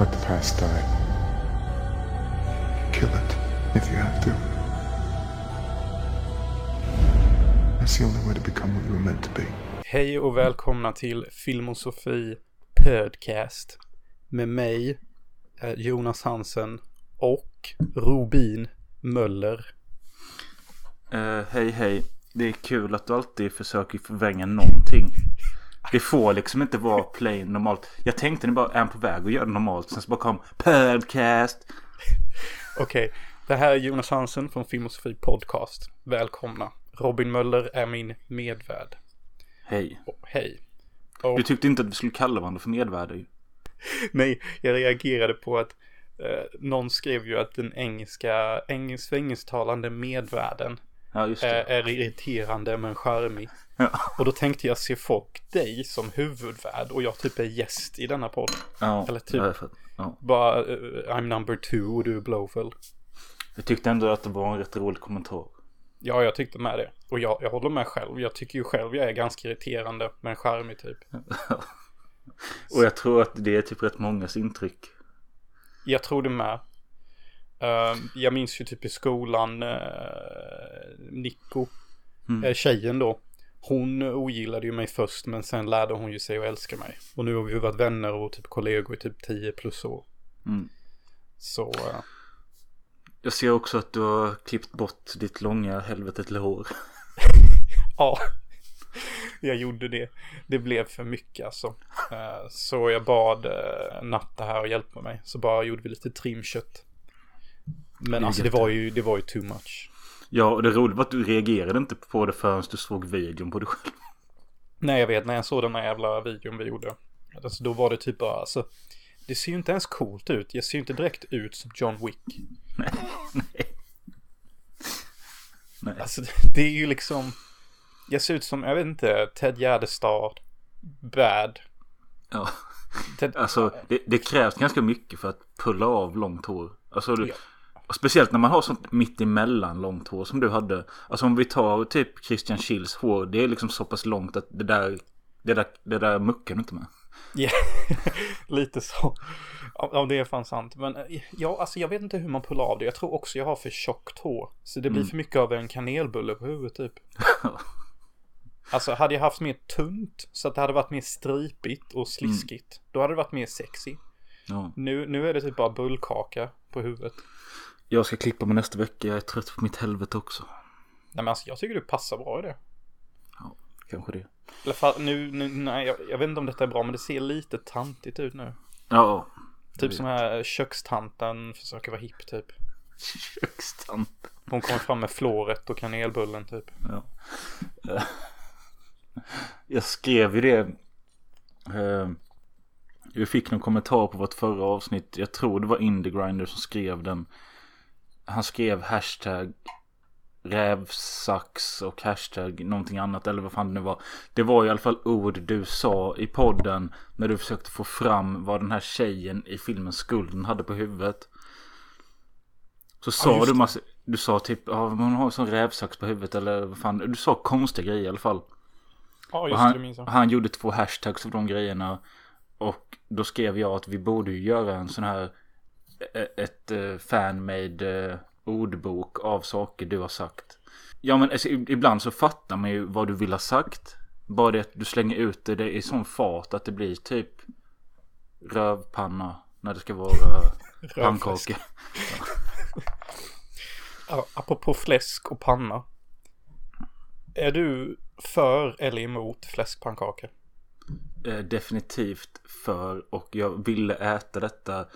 Let the past die. Kill it if you have to. That's the only way to become what you were meant to be. Hej och välkomna till Filmosofi Podcast. Med mig, eh, Jonas Hansen och Robin Möller. Eh, hej hej. Det är kul att du alltid försöker förvränga någonting. Det får liksom inte vara plain normalt. Jag tänkte ni bara är på väg att göra det normalt. Sen så bara kom podcast. Okej, det här är Jonas Hansen från Filmosofi Podcast. Välkomna. Robin Möller är min medvärd. Hej. Och hej. Och, Du tyckte inte att vi skulle kalla varandra för medvärde ju. nej, jag reagerade på att eh, någon skrev ju att den engelska, engelsk, engelsktalande medvärden Ja just är, det. är irriterande men charmig. Ja. Och då tänkte jag se folk dig som huvudvärd och jag typ är gäst i denna podd. Ja, Eller typ. ja. Bara eh, I'm number two och du är Blowfell. Jag tyckte ändå att det var en rätt rolig kommentar. Ja, jag tyckte med det. Och jag, jag håller med själv. Jag tycker ju själv jag är ganska irriterande men charmig typ. Och jag tror att det är typ rätt mångas intryck. Jag tror det med. Eh, jag minns ju typ i skolan, uh, Nico, Mm. eh, tjejen då. Hon ogillade ju mig först men sen lärde hon ju sig att älska mig. Och nu har vi varit vänner och typ kollegor i typ 10 plus år. Mm. Så eh, Jag ser också att du har klippt bort ditt långa helvetet hår. ja, jag gjorde det. Det blev för mycket alltså. Eh, så jag bad Natta här och hjälpa mig. Så bara gjorde vi lite trimkött. Men är alltså det var ju, det var ju too much. Ja, och det roliga var att du reagerade inte på det förrän du såg videon på dig själv. Nej, jag vet när jag såg den här jävla videon vi gjorde. Alltså, då var det typ bara, alltså. Det ser ju inte ens coolt ut. Jag ser ju inte direkt ut som John Wick. Nej. Nej. Alltså, det är ju liksom. Jag ser ut som, jag vet inte, Ted Gärdestad. Bad. Ja. Ted, Alltså det, det krävs ganska mycket för att pulla av långt hår. Alltså du, Ja. Och speciellt när man har sånt mitt emellan långt hår som du hade. Alltså om vi tar typ Christian Schills hår. Det är liksom så pass långt att det där, det där, det där muckar du inte med. Ja, lite så. Ja, det är fan sant. Men ja, alltså jag vet inte hur man pullar av det. Jag tror också jag har för tjockt hår. Så det blir för mycket av en kanelbulle på huvudet typ. Alltså hade jag haft mer tunt så att det hade varit mer stripigt och sliskigt. Då hade det varit mer sexy. Ja. Nu, nu är det typ bara bullkaka på huvudet. Jag ska klippa mig nästa vecka. Jag är trött på mitt helvete också. Nej men alltså jag tycker du passar bra i det. Ja, kanske det. Eller fa- nu, nu nej jag, jag vet inte om detta är bra men det ser lite tantigt ut nu. Ja. Typ som här kökstanten försöker vara hipp typ. Kökstant. Hon kommer fram med flåret och kanelbullen typ. Ja. Eh, Jag skrev ju det. eh, Vi fick någon kommentar på vårt förra avsnitt. Jag tror det var Indiegrinder som skrev den. Han skrev hashtag rävsax och hashtag någonting annat eller vad fan det nu var. Det var i alla fall ord du sa i podden när du försökte få fram vad den här tjejen i filmen Skulden hade på huvudet. Så sa just du massa, du sa typ, ja hon har en sån rävsax på huvudet eller vad fan, du sa konstiga grejer i alla fall. Ja Och just det, minns han, jag. han gjorde två hashtags av de grejerna. Och då skrev jag att vi borde ju göra en sån här ett uh, fanmade eh, ordbok av saker du har sagt. Ja men alltså, ibland så fattar man ju vad du vill ha sagt. Bara det att du slänger ut det, det är i sån fart att det blir typ rövpanna när det ska vara pannkaka. Ja, apropå fläsk och panna. Är du för eller emot fläskpannkaka? Eh, definitivt för och jag ville äta detta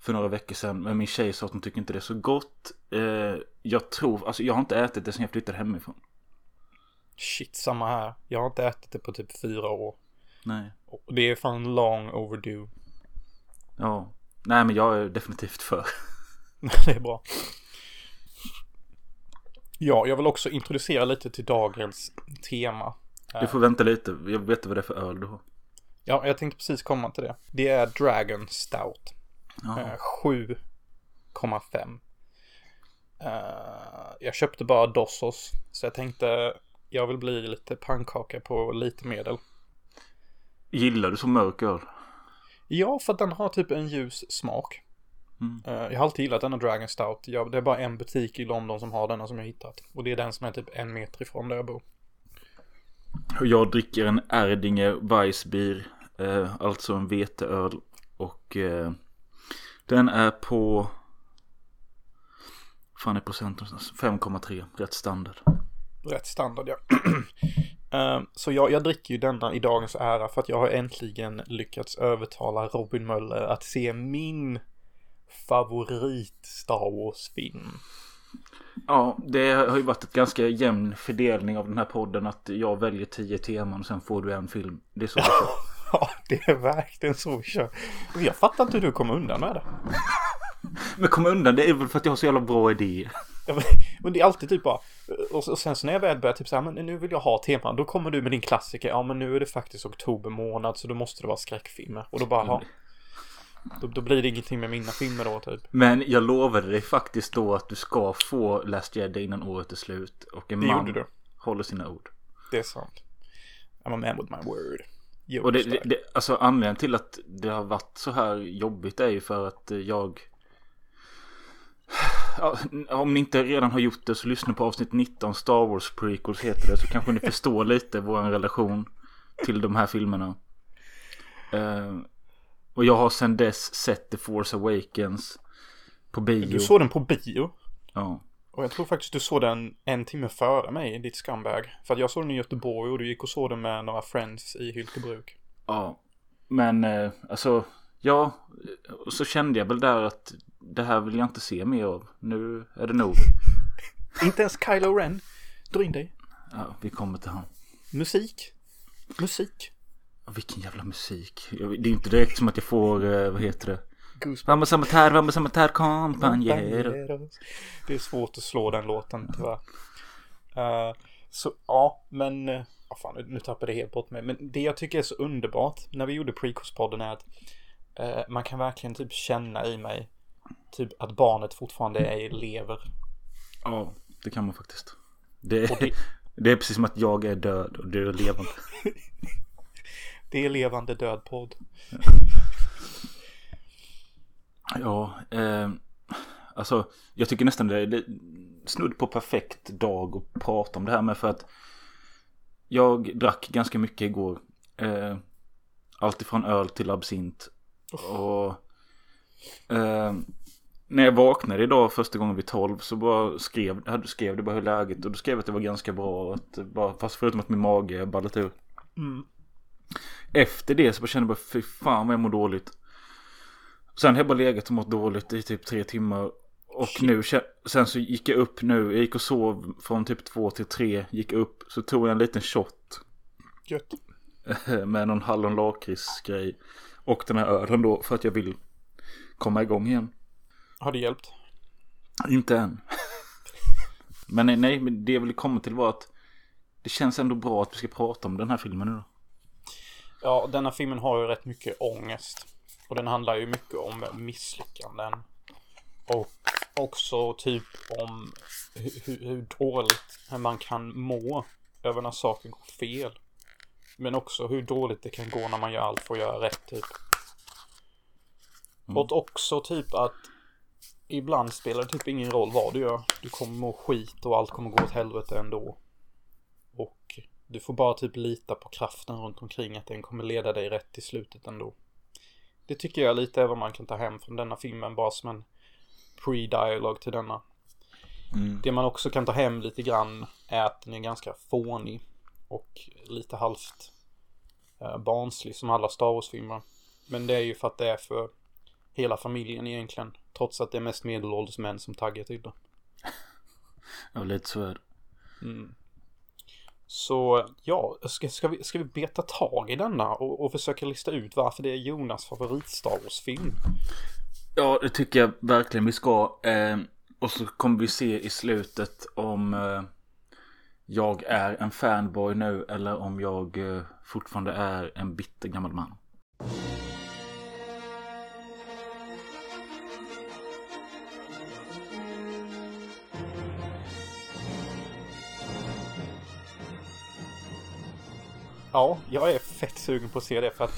för några veckor sedan. Men min tjej sa att hon tycker inte det är så gott. Eh, jag tror, alltså jag har inte ätit det sedan jag flyttade hemifrån. Shit, samma här. Jag har inte ätit det på typ fyra år. Nej. Och det är fan long overdue. Ja. Nej men jag är definitivt för. det är bra. Ja, jag vill också introducera lite till dagens tema. Du får vänta lite. Jag vet inte vad det är för öl du har. Ja, jag tänkte precis komma till det. Det är Dragon Stout. Ja. Eh, 7,5. Eh, jag köpte bara Dossos. Så jag tänkte jag vill bli lite pannkaka på lite medel. Gillar du så mörk öl? Ja, för att den har typ en ljus smak. Mm. Eh, jag har alltid gillat denna Dragon Stout. Jag, det är bara en butik i London som har denna som jag hittat. Och det är den som är typ en meter ifrån där jag bor. Jag dricker en Erdinger Weissbier. Eh, alltså en veteöl. Och eh, den är på... fan är procenten? 5,3. Rätt standard. Rätt standard ja. Eh, så jag, jag dricker ju denna i dagens ära för att jag har äntligen lyckats övertala Robin Möller att se min favorit Star Wars-film. Ja, det har ju varit ett ganska jämn fördelning av den här podden. Att jag väljer tio teman och sen får du en film. Det är så. Ja, det är verkligen så vi kör. Jag fattar inte hur du kom undan med det. Men kom undan, det är väl för att jag har så jävla bra idéer. Ja, men- Men det är alltid typ bara, och och sen så när jag väl börjar typ så här, men nu vill jag ha teman, då kommer du med din klassiker, ja men nu är det faktiskt oktober månad så då måste det vara skräckfilmer. Och då bara, ja. Då, då blir det ingenting med mina filmer då typ. Men jag lovade dig faktiskt då att du ska få Last Jedi innan året är slut. Och en Det man håller sina ord. Det är sant. I'm a man with my word. Och det, det, det. alltså anledningen till att det har varit så här jobbigt är ju för att eh, jag ja, Om ni inte redan har gjort det så lyssna på avsnitt 19 Star Wars prequels heter det så kanske ni förstår lite vår relation till de här filmerna. Eh, och jag har sedan dess sett The Force Awakens på bio. Du såg den på bio. Ja. Och jag tror faktiskt du såg den en timme före mig i ditt scumbag. För att jag såg den i Göteborg och du gick och såg den med några friends i Hyltebruk. Ja, men eh, alltså, ja, och så kände jag väl där att det här vill jag inte se mer av. Nu är det nog. Inte ens Kylo Ren. Dra in dig. Ja, vi kommer till han. Musik. Musik. Vilken jävla musik. Det är inte direkt som att jag får, eh, vad heter det? Goosebumps. Vamos amatär, vamos amatär, kompanjer. Det är svårt att slå den låten tyvärr. Eh, så ja, men... Uh, fan, nu, tappade jag helt bort mig. Men det jag tycker är så underbart när vi gjorde Precourse-podden är att eh, man kan verkligen typ känna i mig typ att barnet fortfarande är lever. Ja, det kan man faktiskt. Det Och det- är, det är precis som att jag är död och du är levande. Det är levande död podd. Ja, eh, alltså jag tycker nästan det är snudd på perfekt dag att prata om det här med för att jag drack ganska mycket igår. Eh, allt ifrån öl till absint. Och eh, när jag vaknade idag första gången vid 12 så bara skrev, skrev det bara hur läget och då skrev jag att det var ganska bra. Att, bara, fast förutom att min mage ballat ur. Mm. Efter det så bara kände jag bara fy fan vad jag mår dåligt. Sen har jag bara legat och mått dåligt i typ tre timmar. Och nu, kä- sen så gick jag upp nu, jag gick och sov från typ två till tre, gick upp, så tog jag en liten shot Gött. med någon hallon lakrits grej. Och den här ölen då för att jag vill komma igång igen. Har det hjälpt? Inte än. men nej, nej, men det jag ville komma till var att det känns ändå bra att vi ska prata om den här filmen nu då. Ja, denna filmen har ju rätt mycket ångest. Och den handlar ju mycket om misslyckanden. Och också typ om hur, hur, dåligt man kan må över när saker går fel. Men också hur dåligt det kan gå när man gör allt för att göra rätt typ. Och också typ att ibland spelar det typ ingen roll vad du gör. Du kommer må skit och allt kommer gå åt helvete ändå. Och du får bara typ lita på kraften runt omkring att den kommer leda dig rätt till slutet ändå. Det tycker jag lite är vad man kan ta hem från denna filmen bara som en pre-dialog till denna. Mm. Det man också kan ta hem lite grann är att den är ganska fånig och lite halvt eh, barnslig som alla Star Wars-filmer. Men det är ju för att det är för hela familjen egentligen. Trots att det är mest medelålders män som taggar till det. Ja, lite så är det. Mm. Så ja, ska, ska, vi, ska vi beta tag i denna och, och försöka lista ut varför det är Jonas favorit Star Wars-film? Ja, det tycker jag verkligen vi ska. Eh, och så kommer vi se i slutet om eh, jag är en fanboy nu eller om jag eh, fortfarande är en bitter gammal man. Ja, jag är fett sugen på att se det för att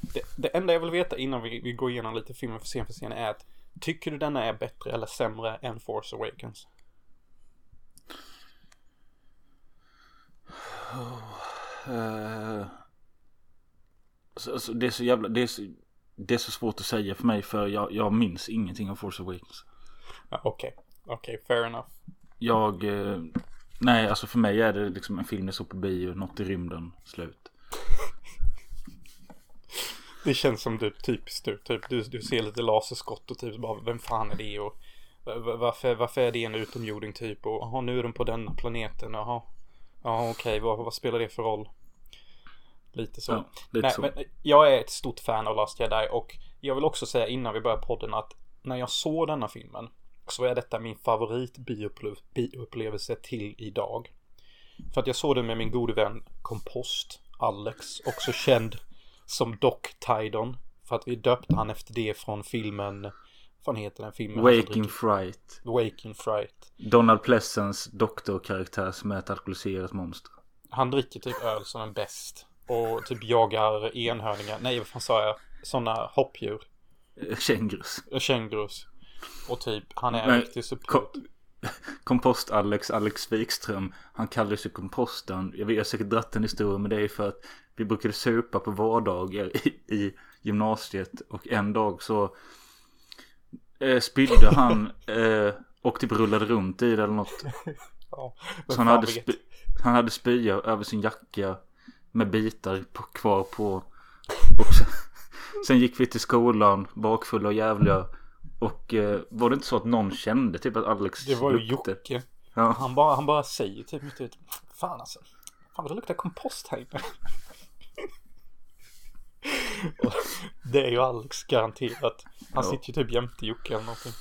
Det, det enda jag vill veta innan vi, vi går igenom lite filmen för scen för scen är att Tycker du denna är bättre eller sämre än Force Awakens? Så, alltså, det är så jävla, det är så, det är så svårt att säga för mig för jag, jag minns ingenting av Force Awakens. Ja, Okej, okej, fair enough. Jag, eh, nej alltså för mig är det liksom en film jag såg på bio, något i rymden, slut. Det känns som du typiskt du, typ, du, du ser lite laserskott och typ bara vem fan är det och va- va- varför, varför är det en utomjording typ och jaha nu är de på denna planeten jaha Ja okej vad, vad spelar det för roll? Lite så. Ja, lite Nej, så. men jag är ett stort fan av Last Jedi och jag vill också säga innan vi börjar podden att när jag såg denna filmen så är detta min favorit bioupple- bioupplevelse till idag. För att jag såg den med min gode vän Kompost, Alex, också känd som Doc Tidon. För att vi döpte han efter det från filmen, vad fan heter den filmen? Waking Fright. Waking Fright. Donald Pleasence doktorkaraktär som är ett alkoholiserat monster. Han dricker typ öl som en bäst. Och typ jagar enhörningar, nej vad fan sa jag? Sådana hoppdjur. Kängurus. Kängurus. Och typ, han är en riktig subkult. Ko- Kompost-Alex, Alex Wikström, han kallade sig komposten. Jag vet, jag har säkert dratt en historia med det för att vi brukade supa på vardagar i, i gymnasiet och en dag så eh, spydde han eh, och typ rullade runt i det eller något. Ja, Så han hade, sp- han hade spya över sin jacka med bitar på, kvar på. Och sen, sen gick vi till skolan bakfulla och jävliga. Och eh, var det inte så att någon kände typ att Alex Det var ju luktade? Jocke. Ja. Han bara, han bara säger typ mitt ut. Fan alltså. Fan vad det luktar kompost här inne. Det är ju Alex garanterat. Han Ja. sitter ju typ jämte Jocke eller någonting.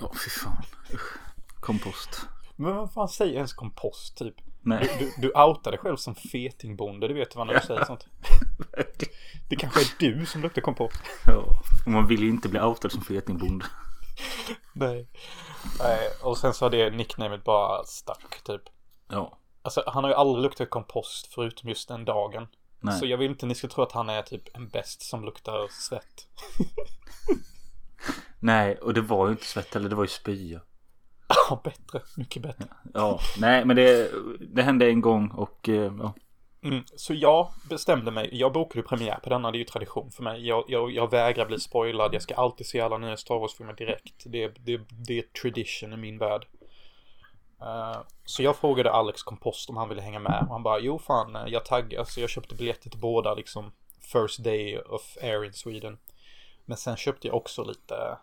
Ja, fy fan. Usch. Kompost. Men vad fan säger ens kompost typ? Nej. Du, du outar dig själv som fetingbonde, du vet vad när du säger sånt. Det kanske är du som luktar kompost. Ja. Och man vill ju inte bli outad som fetingbonde. Nej. Nej. Och sen så har det nicknamet bara stack typ. Ja. Alltså han har ju aldrig luktat kompost förutom just den dagen. Nej. Så jag vill inte ni ska tro att han är typ en bäst som luktar svett. Nej, och det var ju inte svett eller det var ju spya. Ja, bättre. Mycket bättre. Ja. Nej, men det, det hände en gång och eh, ja. Mm. Så jag bestämde mig. Jag bokade premiär på denna. Det är ju tradition för mig. Jag, jag, jag vägrar bli spoilad. Jag ska alltid se alla nya Star Wars-filmer direkt. Det, det, det är tradition i min värld. Eh, så jag frågade Alex Kompost om han ville hänga med. Och han bara, jo fan, jag taggar. Så jag köpte biljetter till båda liksom. First day of air in Sweden. Men sen köpte jag också lite,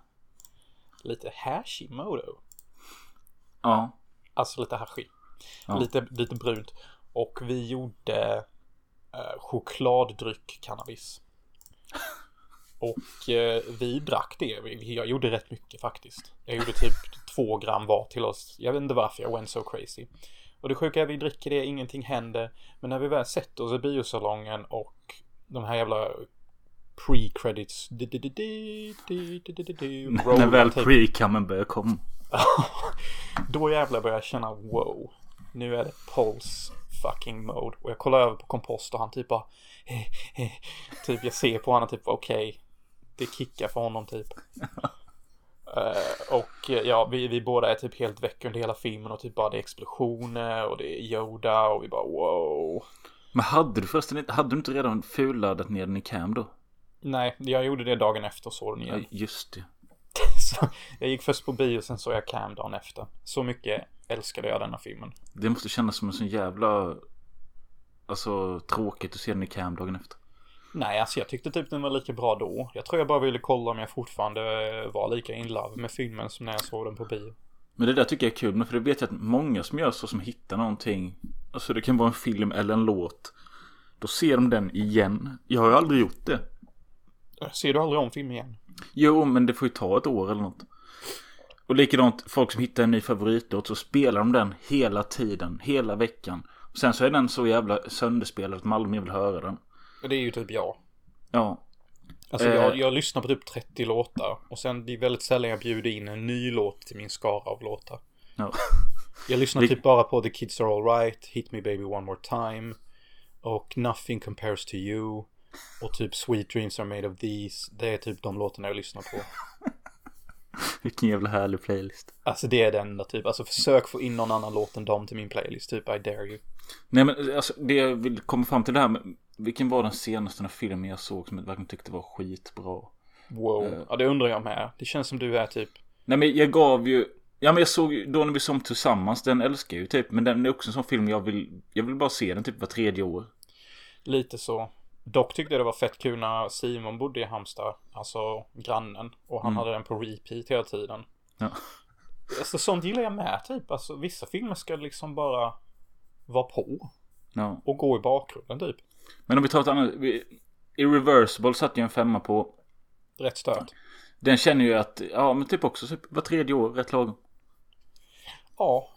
lite Hashimoto. Ja. Alltså lite haschig. Ja. Lite, lite brunt. Och vi gjorde eh, chokladdryck cannabis. Och eh, vi drack det. Jag gjorde rätt mycket faktiskt. Jag gjorde typ två gram var till oss. Jag vet inte varför jag went so crazy. Och det sjuka är att vi dricker det, ingenting händer. Men när vi väl sätter oss i biosalongen och de här jävla pre-credits. När väl typ. pre-kammen börjar komma. Då jävlar börjar jag känna wow. Nu är det Pulse fucking mode. Och jag kollar över på kompost och han typ bara. Typ jag ser på honom typ okej. det kickar för honom typ. Eh, och ja, vi, vi båda är typ helt väck under hela filmen och typ bara det är explosioner och det är Yoda och vi bara wow. Men hade du förresten inte, hade du inte redan fulladdat ner den i cam då? Nej, jag gjorde det dagen efter och såg den Ja, igen. just det. Så jag gick först på bio sen såg jag Cam dagen efter. Så mycket älskade jag denna filmen. Det måste kännas som en sån jävla, alltså tråkigt att se den i cam dagen efter. Nej, alltså jag tyckte typ den var lika bra då. Jag tror jag bara ville kolla om jag fortfarande var lika in love med filmen som när jag såg den på bio. Men det där tycker jag är kul, för det vet jag att många som gör så som hittar någonting, alltså det kan vara en film eller en låt, då ser de den igen. Jag har ju aldrig gjort det. Ser du aldrig om film igen? Jo, men det får ju ta ett år eller något. Och likadant, folk som hittar en ny favoritlåt så spelar de den hela tiden, hela veckan. Och sen så är den så jävla sönderspelad att mer vill höra den. Det är ju typ jag. Ja, Alltså Eh. jag, jag lyssnar på typ 30 låtar och sen det är väldigt sällan jag bjuder in en ny låt till min skara av låtar. ja. Jag lyssnar typ bara på The Kids Are Alright, Hit Me Baby One More Time och Nothing Compares To You. Och typ Sweet Dreams Are Made of These. Det är typ de låtarna jag lyssnar på. Vilken jävla härlig playlist. Alltså det är det enda typ. Alltså försök få in någon annan låt än dem till min playlist. Typ I dare you. Nej men alltså det jag vill komma fram till det här med vilken var den senaste filmen jag såg som jag verkligen tyckte var skitbra? Wow. Eh. Ja det undrar jag med. Det känns som du är typ. Nej men jag gav ju Ja men jag såg då när vi som tillsammans, den älskar jag ju typ. Men den är också en sån film jag vill, jag vill bara se den typ var tredje år. Lite så. Dock tyckte jag det var fett kul när Simon bodde i Halmstad. Alltså grannen. Och han Mm. hade den på repeat hela tiden. Ja. Alltså sånt gillar jag med typ. Alltså vissa filmer ska liksom bara vara på. ja. Och gå i bakgrunden typ. Men om vi tar ett annat, vi, Irreversible satte jag en femma på. Rätt stört. Den känner ju att, ja men typ också typ var tredje år, rätt lagom. Ja.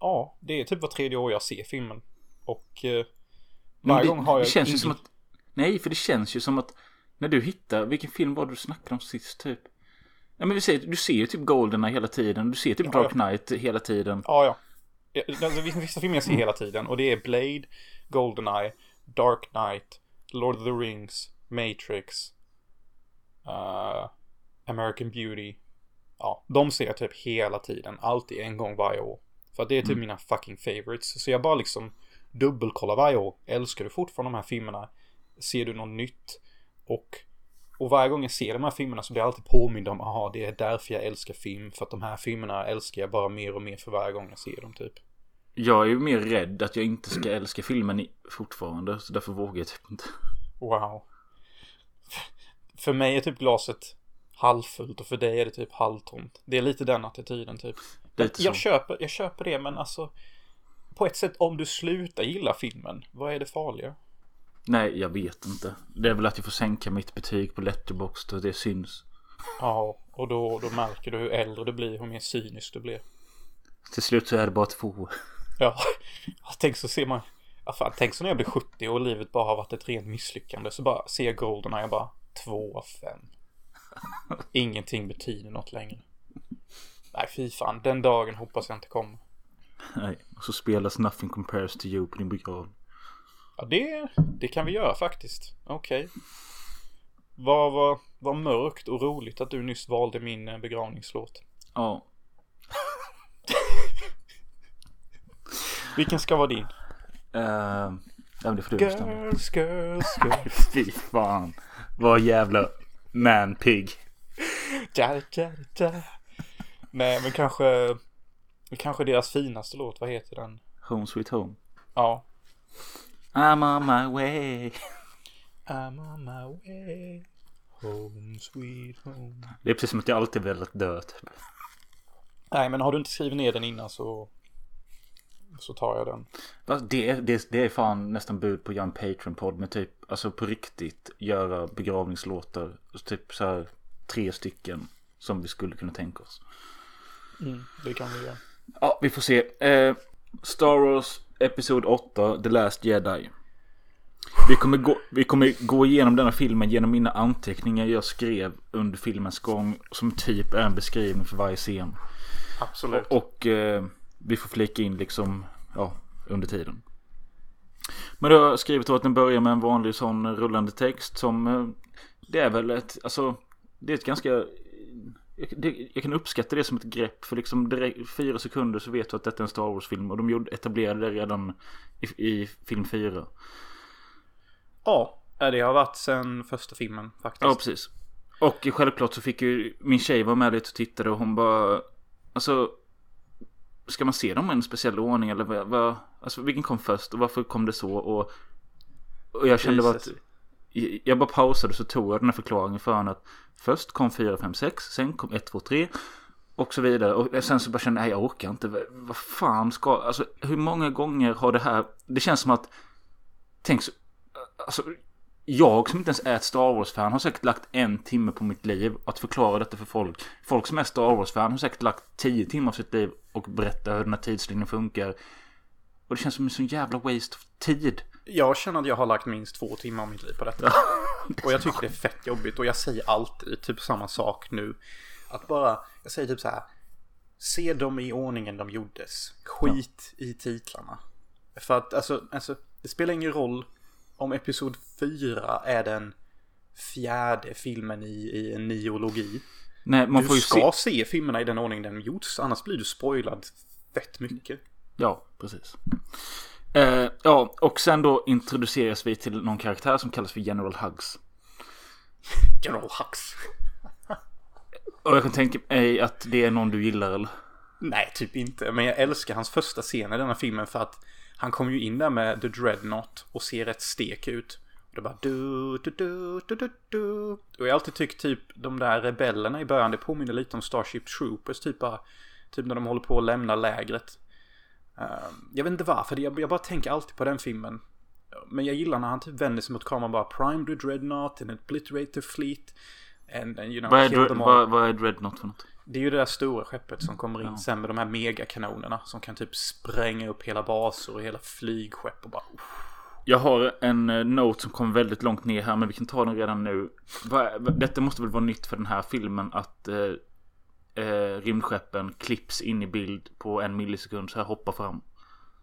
Ja, det är typ var tredje år jag ser filmen. Och eh, varje det, gång har jag det känns ju som att, nej för det känns ju som att när du hittar, vilken film var det du snackade om sist typ? Ja men vi säger, du ser ju typ Goldeneye hela tiden, du ser typ Ja, Dark Knight hela tiden. Ja, ja. Ja, Alltså, vissa filmer jag ser hela tiden. Och det är Blade, Goldeneye, Dark Knight, Lord of the Rings, Matrix, eh, American Beauty. Ja, de ser jag typ hela tiden. Alltid en gång varje år. För att det är typ mina fucking favorites. Så jag bara liksom dubbelkollar varje år. Älskar du fortfarande de här filmerna? Ser du något nytt? Och, och varje gång jag ser de här filmerna så blir jag alltid påmind om aha, det är därför jag älskar film. För att de här filmerna älskar jag bara mer och mer för varje gång jag ser dem typ. Jag är ju mer rädd att jag inte ska älska filmen fortfarande, så därför vågar jag typ inte. Wow. För mig är typ glaset halvfullt och för dig är det typ halvtomt. Det är lite den attityden typ. Lite Jag så. köper, jag köper det men alltså på ett sätt om du slutar gilla filmen, vad är det farliga? Nej, jag vet inte. Det är väl att jag får sänka mitt betyg på Letterboxd och det syns. Ja, och då, då märker du hur äldre du blir, hur mer cynisk du blir. Till slut så är det bara två. Ja, tänk så ser man. Ja, fan, tänk så när jag blir 70 och livet bara har varit ett rent misslyckande. Så bara ser jag Golden och jag bara 2 av 5. Ingenting betyder något längre. Nej, fy fan. Den dagen hoppas jag inte kommer. Nej, och så spelas Nothing Compares to You på din begravning. Ja, det, det kan vi göra faktiskt. Okej. Vad var, var mörkt och roligt att du nyss valde min eh, begravningslåt. Ja. Vilken ska vara din? Uh, ja, det får du bestämma. Girls, girls, girls. Fy fan. Vad jävla man-pig. Ja, ja, ja. Nej, men kanske, kanske deras finaste låt. Vad heter den? Home Sweet Home. Ja. I'm on my way. I'm on my way home sweet home. Det är precis som att jag alltid velat dö typ. Nej, men har du inte skrivit ner den innan så så tar jag den. Det, är- det, det är fan nästan bud på att göra en Patreon-podd med typ, alltså på riktigt göra begravningslåtar. Typ så här tre stycken som vi skulle kunna tänka oss. Mm, det kan vi göra. Ja, vi får se. Eh, Star Wars Episod 8, The Last Jedi. Vi kommer, gå, vi kommer gå igenom denna filmen genom mina anteckningar jag skrev under filmens gång. Som typ är en beskrivning för varje scen. Absolut. Och eh, vi får flika in liksom, ja, under tiden. Men då har jag skrivit att den börjar med en vanlig sån rullande text som eh, Det är väl ett, alltså Det är ett ganska det, jag kan uppskatta det som ett grepp för liksom direkt, fyra sekunder så vet du att detta är en Star Wars-film och de gjorde, etablerade det redan i, i film fyra. Ja, det har varit sen första filmen faktiskt. Ja, precis. Och självklart så fick ju min tjej vara med lite och tittade och hon bara Alltså Ska man se dem i en speciell ordning eller vad, vad Alltså vilken kom först och varför kom det så och Och jag kände bara att. Jag bara pausade så tog jag den här förklaringen för henne att Först kom 4, 5, 6 Sen kom 1, 2, 3 Och så vidare och sen så bara kände jag nej jag orkar inte Vad- Vad fan ska Alltså hur många gånger har det här Det känns som att Tänk så Alltså jag som inte ens är ett Star Wars-fan har säkert lagt en timme på mitt liv att förklara detta för folk. Folk som är Star Wars-fan har säkert lagt tio timmar av sitt liv och berätta hur den här tidslinjen funkar. Och det känns som en sån jävla waste of tid. Jag känner att jag har lagt minst två timmar av mitt liv på detta. och jag tycker det är fett jobbigt och jag säger alltid typ samma sak nu. Att bara, jag säger typ så här. Se dem i ordningen de gjordes. Skit i titlarna. För att alltså, alltså, det spelar ingen roll om episod 4 är den fjärde filmen i, i en niologi. Nej, man du får ju ska se. se filmerna i den ordning den gjorts, annars blir du spoilad fett mycket. Ja, precis. Eh, ja, och sen då introduceras vi till någon karaktär som kallas för General Hugs. General Hux. Och jag kan tänka mig att det är någon du gillar eller? Nej, typ inte. Men jag älskar hans första scen i denna filmen för att han kommer ju in där med The Dreadnought och ser rätt stek ut. Och det bara du, du, du, du, du, du. Och jag har alltid tyckt typ de där rebellerna i början, det påminner lite om Starship Troopers, typ bara, typ när de håller på att lämna lägret. Ehm, jag vet inte varför, jag, jag bara tänker alltid på den filmen. Men jag gillar när han typ vänder sig mot kameran bara Prime the Dreadnought and obliterate the fleet. And, and you know, Vad är, Dre- vad, vad är Dreadnought för något? Det är ju det där stora skeppet som kommer in Ja. sen med de här megakanonerna som kan typ spränga upp hela baser och hela flygskepp och bara... uff. Jag har en eh, note som kommer väldigt långt ner här men vi kan ta den redan nu. Detta måste väl vara nytt för den här filmen att eh, rymdskeppen klipps in i bild på en millisekund så här hoppar fram.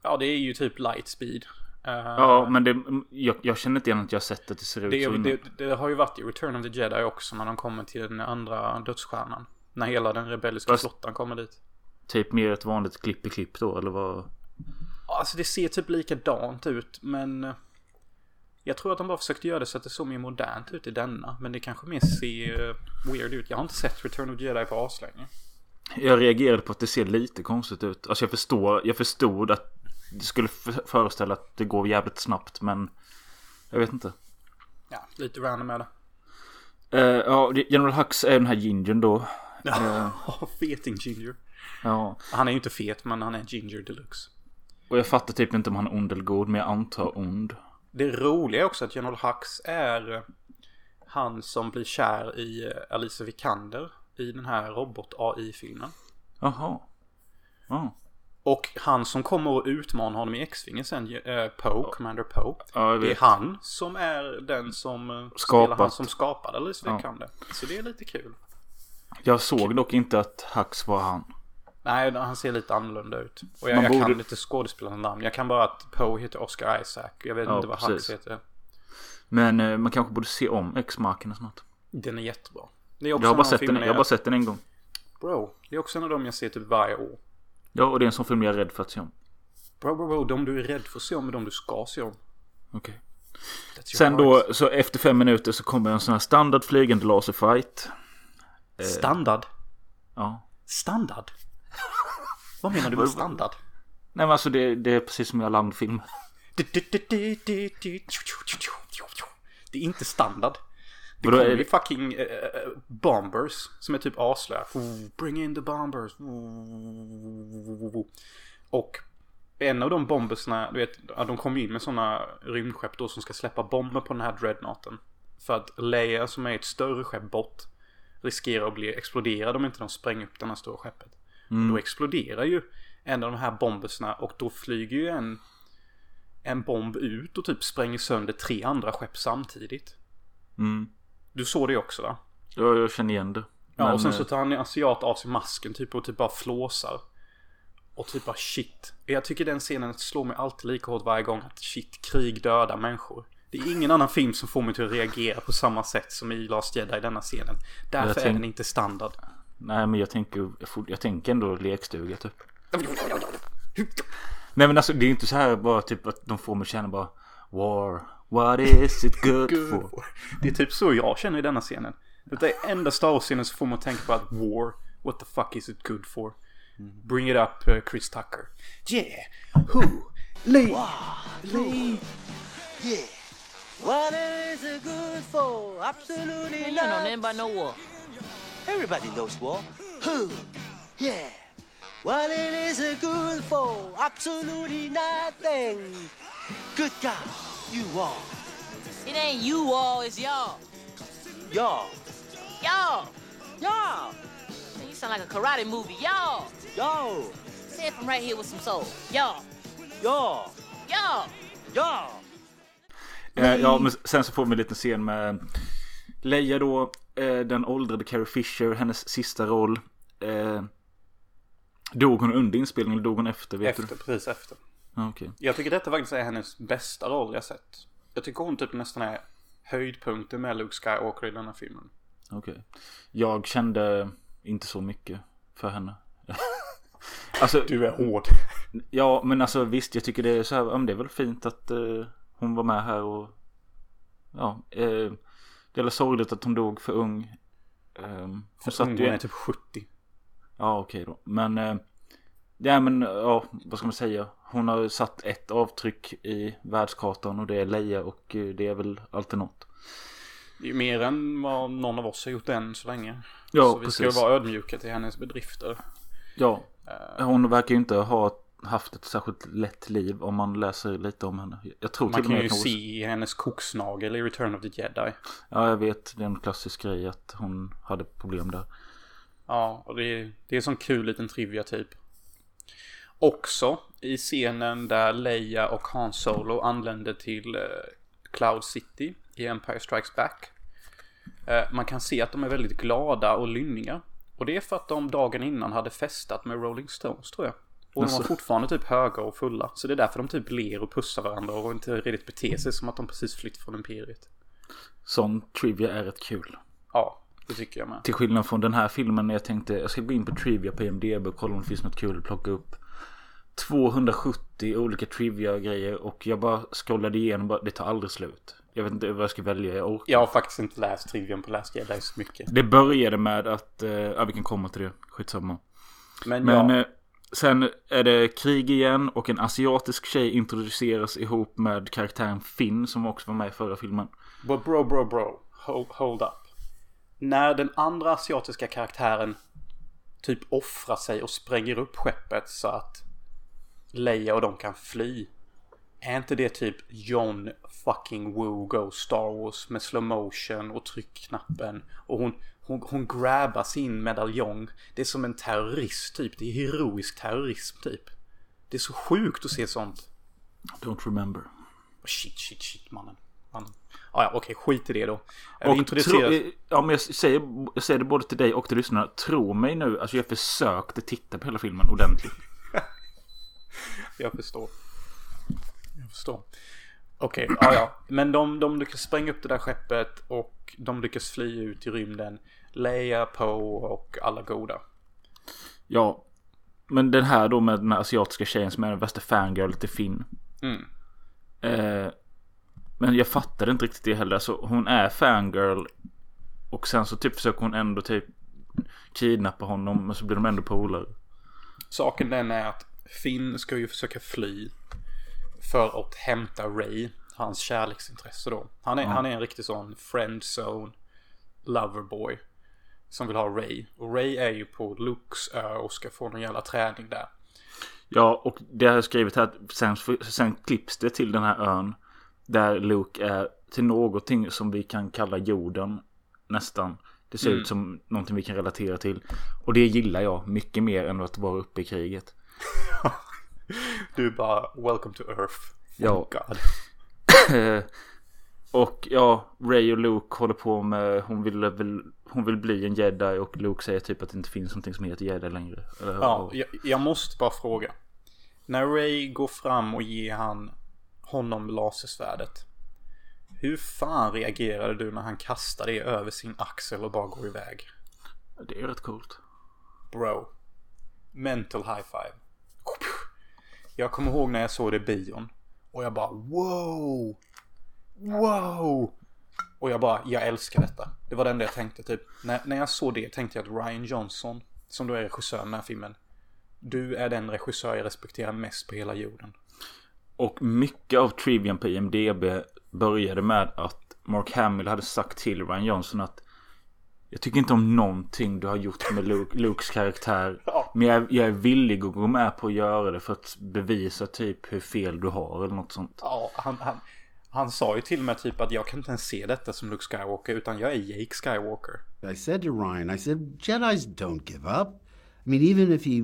Ja, det är ju typ lightspeed. Uh, Ja, men det, jag, jag känner inte igen att jag sett att det ser ut det, så det, det har ju varit i Return of the Jedi också när de kommer till den andra dödsstjärnan. När hela den rebelliska Fast- flottan kommer dit. Typ mer ett vanligt klipp i klipp då eller vad? Ja, Alltså det ser typ likadant ut men... Jag tror att de bara försökte göra det så att det såg mer modernt ut i denna. Men det kanske mer ser eh, weird ut. Jag har inte sett Return of Jedi på aslänge. Jag reagerade på att det ser lite konstigt ut. Alltså jag förstår, jag förstod att det skulle föreställa att det går jävligt snabbt men jag vet inte. Ja, lite random är det. Eh, ja, General Hux är den här gingern då. Ja, feting Ginger. ja, Han är ju inte fet, men han är Ginger deluxe. och jag fattar typ inte om han är ond eller god men jag antar ond. Det roliga är också att General Hux är eh, han som blir kär i eh, Alicia Vikander i den här robot-AI-filmen. Jaha. Ja. Och han som kommer att utmana honom i X-Wingen sen, eh, Poe, Commander Poe. Ja, Det är han som är den som eh, Skapat. han som skapade Alicia Ja. Vikander. Så det är lite kul. Jag såg dock inte att Hux var han. Nej, han ser lite annorlunda ut. Och jag, jag borde- kan inte skådespelarnas namn. Jag kan bara att Poe heter Oscar Isaac. Jag vet Ja, inte vad precis. Hux heter. Men eh, man kanske borde se om X-marken snart. Den är jättebra. Det är också Jag har bara sett den, jag har bara sett den en gång. Bro, det är också en av dem jag ser typ varje år. Ja, och det är en sån film jag är rädd för att se om. Bro, bro, bro, de du är rädd för att se om är de du ska se om. Okej. Your Sen heart. då, så efter fem minuter så kommer en sån här standard flygande laserfight. Standard? Ja. Standard? Vad menar du med standard? Nej men alltså det, det är precis som andra filmer. Det är inte standard. Det kommer är ju fucking eh, bombers som är typ aslöa. Ooh, Bring in the bombers. Ooh. Och en av de bombersna, du vet, de kommer in med sådana rymdskepp då som ska släppa bomber på den här dreadnoughten. För att Leia som är ett större skepp bort riskerar att bli exploderad om inte de spränger upp det här stora skeppet. Då exploderar ju en av de här bombersna och då flyger ju en en bomb ut och typ spränger sönder tre andra skepp samtidigt. Mm. Du såg det också va? Ja, jag känner igen det. Ja, Men, och sen eh, så tar han en asiat av sig masken typ och typ bara flåsar. Och typ bara shit. Jag tycker den scenen slår mig alltid lika hårt varje gång att shit, krig dödar människor. Det är ingen annan film som får mig till att reagera på samma sätt som i Last Jedi i denna scenen. Därför Jag är tänk- den inte standard. Nej men jag tänker, jag, får- jag tänker ändå lekstuga typ. Nej men alltså det är inte så här bara typ att de får mig känna bara War, what is it good, for? Det är typ så jag känner i denna scenen. Det är enda Star Wars-scenen som får mig att tänka på att War, what the fuck is it good for? Bring it up uh, Chris Tucker. Yeah, who? Lee. Lee. Yeah. What is it good for? Absolutely You know nothing. nothing about no war. Everybody knows war. Who? Yeah. What it is it good for? Absolutely nothing. Good God, you are. It ain't you all, it's y'all. Y'all. Y'all. Y'all. You sound like a karate movie. Y'all. Y'all. Say it from right here with some soul. Y'all. Y'all. Y'all. Y'all. Eh, ja men sen så får vi en liten scen med Leia då, eh, den åldrade Carrie Fisher, hennes sista roll. Eh, dog hon under inspelningen eller dog hon efter? Vet Efter, du? precis efter. Okej. Jag tycker detta faktiskt är hennes bästa roll jag sett. Jag tycker hon typ nästan är höjdpunkten med Luke Skywalker i denna filmen. Okej. Jag kände inte så mycket för henne. alltså, Du är hård. ja men alltså visst jag tycker det är så här, ja, men det är väl fint att eh, hon var med här och ja, eh, det är sorgligt att hon dog för ung. Um, hon Hon satt ju, är typ 70. ja okej då, men eh, ja men ja, vad ska man säga? Hon har satt ett avtryck i världskartan och det är Leia och eh, det är väl alltid något. Det är ju mer än vad någon av oss har gjort än så länge. Ja, så vi precis. ska vara ödmjuka till hennes bedrifter. Ja, Eh, hon verkar ju inte ha haft ett särskilt lätt liv om man läser lite om henne. Jag tror Man till kan ju hon- se i hennes koksnagel i Return of the Jedi. Ja, jag vet. Det är en klassisk grej att hon hade problem där. Ja, och det är, det är en sån kul liten trivia typ. Också i scenen där Leia och Han Solo anländer till eh, Cloud City i Empire Strikes Back. Eh, man kan se att de är väldigt glada och lynniga. Och det är för att de dagen innan hade festat med Rolling Stones tror jag. Och de var Alltså. fortfarande typ höga och fulla. Så det är därför de typ ler och pussar varandra och inte riktigt beter sig som att de precis flytt från Imperiet. Sån trivia är rätt kul. Ja, det tycker jag med. Till skillnad från den här filmen när jag tänkte jag ska gå in på trivia på IMDB och kolla om det finns något kul att plocka upp. 270 olika trivia-grejer och jag bara scrollade igenom bara, det tar aldrig slut. Jag vet inte vad jag ska välja, jag orkar. Jag har faktiskt inte läst Trivian på Last Jedi så mycket. Det började med att, eh, ja vi kan komma till det, skitsamma. Men, Men ja, eh, sen är det krig igen och en asiatisk tjej introduceras ihop med karaktären Finn som också var med i förra filmen. bro, bro, bro, bro. Hold, hold up. När den andra asiatiska karaktären typ offrar sig och spränger upp skeppet så att Leia och de kan fly. Är inte det typ John fucking Woo Go Star Wars med slow motion och tryckknappen och hon, hon, hon grabbar sin medaljong. Det är som en terrorist typ. Det är heroisk terrorism typ. Det är så sjukt att se sånt. Don't remember. Shit, shit, shit mannen. mannen. Ah, ja, okej, skit i det då. Och Vi introducerar... tro, ja, men jag säger, jag säger det både till dig och till lyssnarna. Tro mig nu, alltså jag försökte titta på hela filmen ordentligt. Jag förstår. Jag förstår. Okej, ja ja. Men de, de lyckas spränga upp det där skeppet och de lyckas fly ut i rymden. Leia, Poe och alla goda. Ja, men den här då med den här asiatiska tjejen som är den värsta fangirl till Finn. Mm. Eh, men jag fattade inte riktigt det heller. Så hon är fangirl. Och sen så typ försöker hon ändå typ kidnappa honom. Men så blir de ändå polare. Saken den är att Finn ska ju försöka fly. För att hämta Ray. Hans kärleksintresse då. Han är, han är en riktig sån friendzone loverboy. Som vill ha Ray. Och Ray är ju på Lukes ö och ska få någon jävla träning där. Ja, och det har jag skrivit här. att Sen, sen klipps det till den här ön. Där Luke är till någonting som vi kan kalla jorden. Nästan. Det ser ut som någonting vi kan relatera till. Och det gillar jag mycket mer än att vara uppe i kriget. Du bara, welcome to earth. Ja. God. Och ja, Ray och Luke håller på med, hon vill, väl, hon vill bli en jedi och Luke säger typ att det inte finns någonting som heter jedi längre. Ja, jag, jag måste bara fråga. När Ray går fram och ger han honom lasersvärdet. Hur fan reagerade du när han kastade det över sin axel och bara går iväg? Det är rätt coolt. Bro. Mental high five. Jag kommer ihåg när jag såg det i bion. Och jag bara wow. Wow. Och jag bara, jag älskar detta. Det var det enda jag tänkte typ. När, när jag såg det tänkte jag att Ryan Johnson, som då är regissören i den här filmen. Du är den regissör jag respekterar mest på hela jorden. Och mycket av trivian på IMDB började med att Mark Hamill hade sagt till Ryan Johnson att jag tycker inte om någonting du har gjort med Luke, Lukes karaktär. Men jag, jag är villig att gå med på att göra det för att bevisa typ hur fel du har eller något sånt. Ja, han, han, han sa ju till mig typ att jag kan inte ens se detta som Luke Skywalker utan jag är Jake Skywalker. I said to Ryan, I said, Jedi's don't give up. I mean, even if he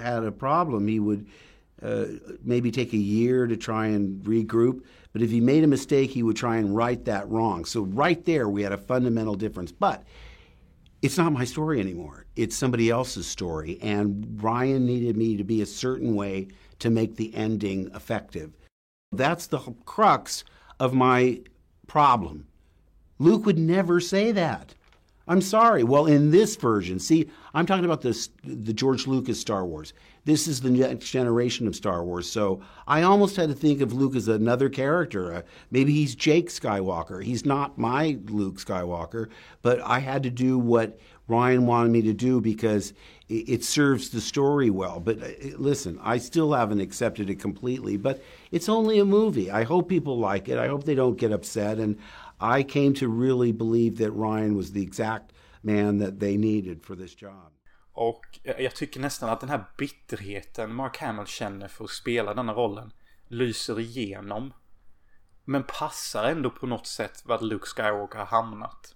had a problem, he would uh, maybe take a year to try and regroup. But if he made a mistake, he would try and right that wrong. So, right there, we had a fundamental difference. But it's not my story anymore. It's somebody else's story. And Ryan needed me to be a certain way to make the ending effective. That's the crux of my problem. Luke would never say that. I'm sorry. Well, in this version, see, I'm talking about this, the George Lucas Star Wars. This is the next generation of Star Wars. So I almost had to think of Luke as another character. Uh, maybe he's Jake Skywalker. He's not my Luke Skywalker, but I had to do what Ryan wanted me to do because it, it serves the story well. But uh, listen, I still haven't accepted it completely, but it's only a movie. I hope people like it. I hope they don't get upset. And I came to really believe that Ryan was the exact man that they needed for this job. Och jag tycker nästan att den här bitterheten Mark Hamill känner för att spela denna rollen lyser igenom. Men passar ändå på något sätt vad Luke Skywalker har hamnat.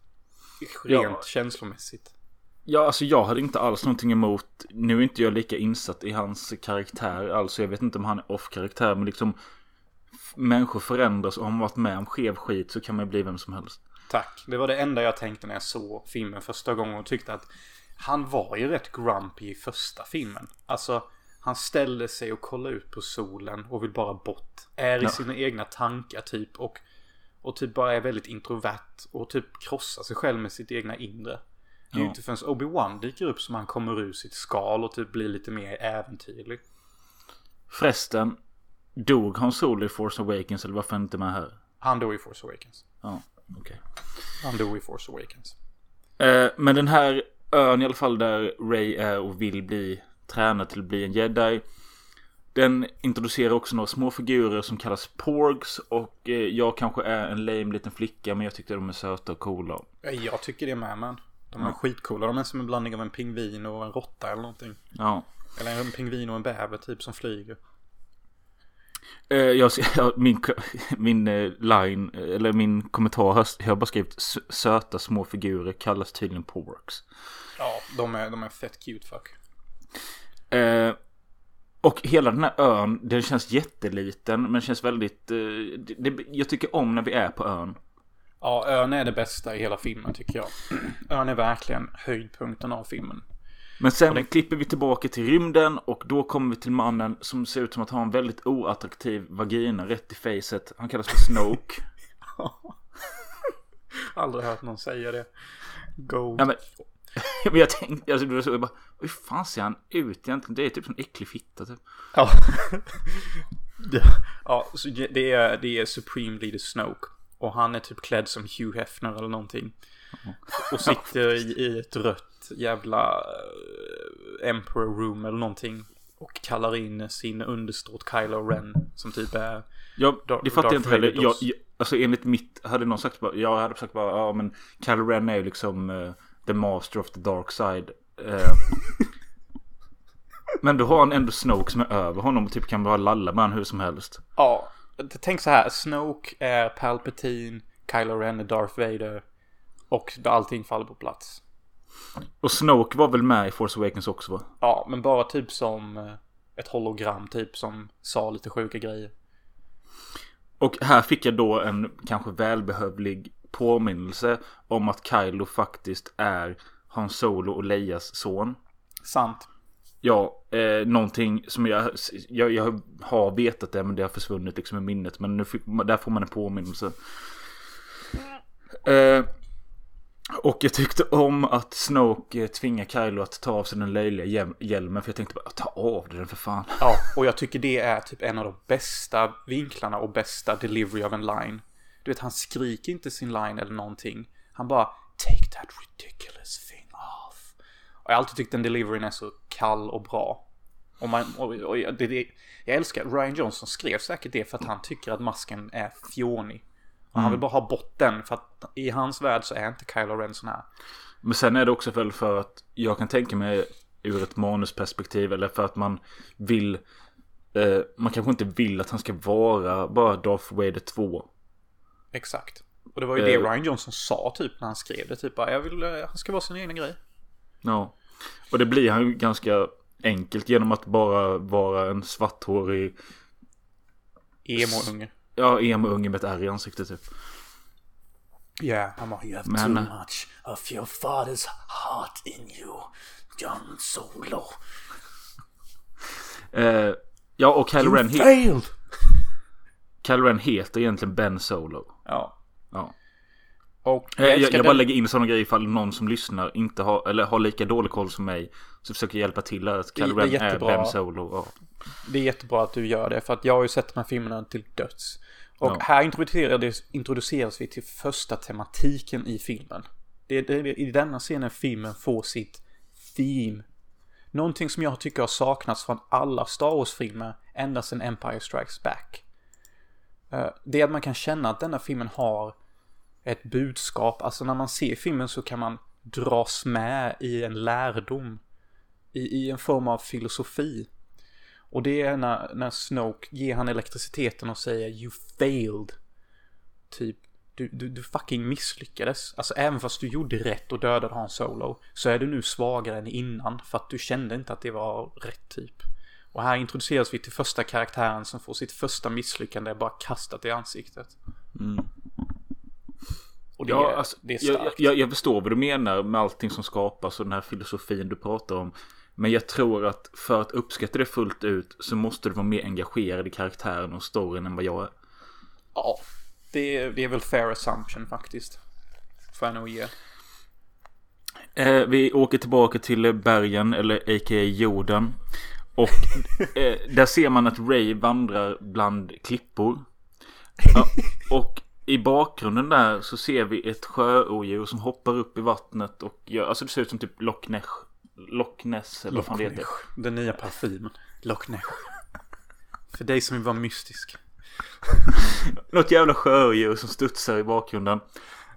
Rent Ja. känslomässigt. Ja, alltså jag hade inte alls någonting emot. Nu är inte jag lika insatt i hans karaktär. Alltså jag vet inte om han är off-karaktär. Men liksom människor förändras och har man varit med om skev skit så kan man ju bli vem som helst. Tack. Det var det enda jag tänkte när jag såg filmen första gången och tyckte att han var ju rätt grumpy i första filmen. Alltså, han ställer sig och kollar ut på solen och vill bara bort. Är i Ja. sina egna tankar typ och, och typ bara är väldigt introvert och typ krossar sig själv med sitt egna inre. Det är ju inte förrän Obi-Wan dyker upp som han kommer ur sitt skal och typ blir lite mer äventyrlig. Förresten, dog Han Solo i Force Awakens eller varför är han inte med här? Han dog i Force Awakens. Ja, okej. Han dog i Force Awakens. Eh, men den här ön i alla fall där Ray är och vill bli tränad till att bli en jedi. Den introducerar också några små figurer som kallas porgs och eh, jag kanske är en lame liten flicka men jag tyckte de är söta och coola. Jag tycker det med men. De är skitcoola. De är som en blandning av en pingvin och en råtta eller någonting. Ja. Eller en pingvin och en bäver typ som flyger. Eh, jag, min min eh, line, eh, eller min kommentar här, jag har bara skrivit "S- söta små figurer kallas tydligen porgs. Ja, de är, de är fett cute fuck. Eh, och hela den här ön, den känns jätteliten men känns väldigt... Eh, det, jag tycker om när vi är på ön. Ja, ön är det bästa i hela filmen tycker jag. Ön är verkligen höjdpunkten av filmen. Men sen klipper vi tillbaka till rymden och då kommer vi till mannen som ser ut som att ha en väldigt oattraktiv vagina rätt i facet. Han kallas för Snoke. Aldrig hört någon säga det. Gold. ja, men, men jag tänkte, alltså, det var så, jag bara, hur fan ser han ut egentligen? Det är typ en äcklig fitta typ. Ja. ja, så det är, det är Supreme Leader Snoke. Och han är typ klädd som Hugh Hefner eller någonting. Och sitter i, i ett rött jävla eh, Emperor Room eller någonting. Och kallar in sin underståt Kylo Ren. Som typ är... Ja, Dar- det fattar jag inte heller. Jag, jag, alltså enligt mitt, hade någon sagt bara, jag hade sagt bara, ja men Kylo Ren är ju liksom eh, the master of the dark side. Eh, men då har han ändå Snoke som är över honom och typ kan bara lalla med honom hur som helst. Ja, tänk så här. Snoke är Palpatine. Kylo Ren är Darth Vader. Och allting faller på plats. Och Snoke var väl med i Force Awakens också va? Ja, men bara typ som eh, ett hologram typ som sa lite sjuka grejer. Och här fick jag då en kanske välbehövlig påminnelse om att Kylo faktiskt är Han Solo och Leias son. Sant. Ja, eh, någonting som jag, jag, jag har vetat det men det har försvunnit liksom i minnet. Men nu fick, där får man en påminnelse. Eh, och jag tyckte om att Snoke eh, tvingar Kylo att ta av sig den löjliga hjäl- hjälmen. För jag tänkte bara ta av dig den för fan. Ja, och jag tycker det är typ en av de bästa vinklarna och bästa delivery av en line. Du vet, han skriker inte sin line eller någonting. Han bara Take that ridiculous jag har alltid tyckt den deliveryn är så kall och bra. Och, man, och, och det, det, jag älskar Ryan Johnson skrev säkert det för att han tycker att masken är fjonig. Och han vill bara ha bort den för att i hans värld så är inte Kylo Ren sån här. Men sen är det också väl för att jag kan tänka mig ur ett manusperspektiv eller för att man vill eh, man kanske inte vill att han ska vara bara Darth Vader 2. Exakt. Och det var ju det Eh. Ryan Johnson sa typ när han skrev det. Typ bara, jag vill, eh, han ska vara sin egen grej. Ja. Och det blir han ju ganska enkelt genom att bara vara en svarthårig Emo-unge. Ja, emo-unge med ett ärr i ansiktet typ. Yeah, bara, you have Men- too much of your father's heart in you, John Solo. Eh, ja, och Kylo Ren... he-! Kylo Ren heter egentligen Ben Solo. Ja. Ja. Och Jag, jag, älskar jag bara lägger in sådana grejer ifall någon som lyssnar inte har, eller har lika dålig koll som mig. Så försöker jag hjälpa till att Kylo är Ren är, jättebra. Ben Solo. Ja. Det är jättebra att du gör det för att jag har ju sett de här filmerna till döds. Och Ja. här introduceras, introduceras vi till första tematiken i filmen. Det är, det är i denna scenen filmen får sitt theme. Någonting som jag tycker har saknats från alla Star Wars-filmer ända sedan Empire Strikes Back. Eh, Det är att man kan känna att denna filmen har ett budskap. Alltså när man ser filmen så kan man dras med i en lärdom. I, i en form av filosofi. Och det är när, när Snoke ger han elektriciteten och säger You failed. Typ, du, du, du fucking misslyckades. Alltså även fast du gjorde rätt och dödade Han Solo. Så är du nu svagare än innan. För att du kände inte att det var rätt typ. Och här introduceras vi till första karaktären som får sitt första misslyckande bara kastat i ansiktet. Mm. Och det, Ja, är, alltså, det är jag, starkt. jag, jag förstår vad du menar med allting som skapas och den här filosofin du pratar om. Men jag tror att för att uppskatta det fullt ut så måste du vara mer engagerad i karaktären och storyn än vad jag är. Ja, det är, det är väl fair assumption faktiskt. Får jag nog ge. Eh, vi åker tillbaka till bergen, eller a.k.a. jorden. Och eh, där ser man att Ray vandrar bland klippor. Ja, och i bakgrunden där så ser vi ett sjöodjur som hoppar upp i vattnet och gör, alltså det ser ut som typ Loch Ness. Loch Ness eller vad fan det heter. Den nya parfymen. Loch Ness. För dig som vill vara mystisk. Något jävla sjöodjur som studsar i bakgrunden.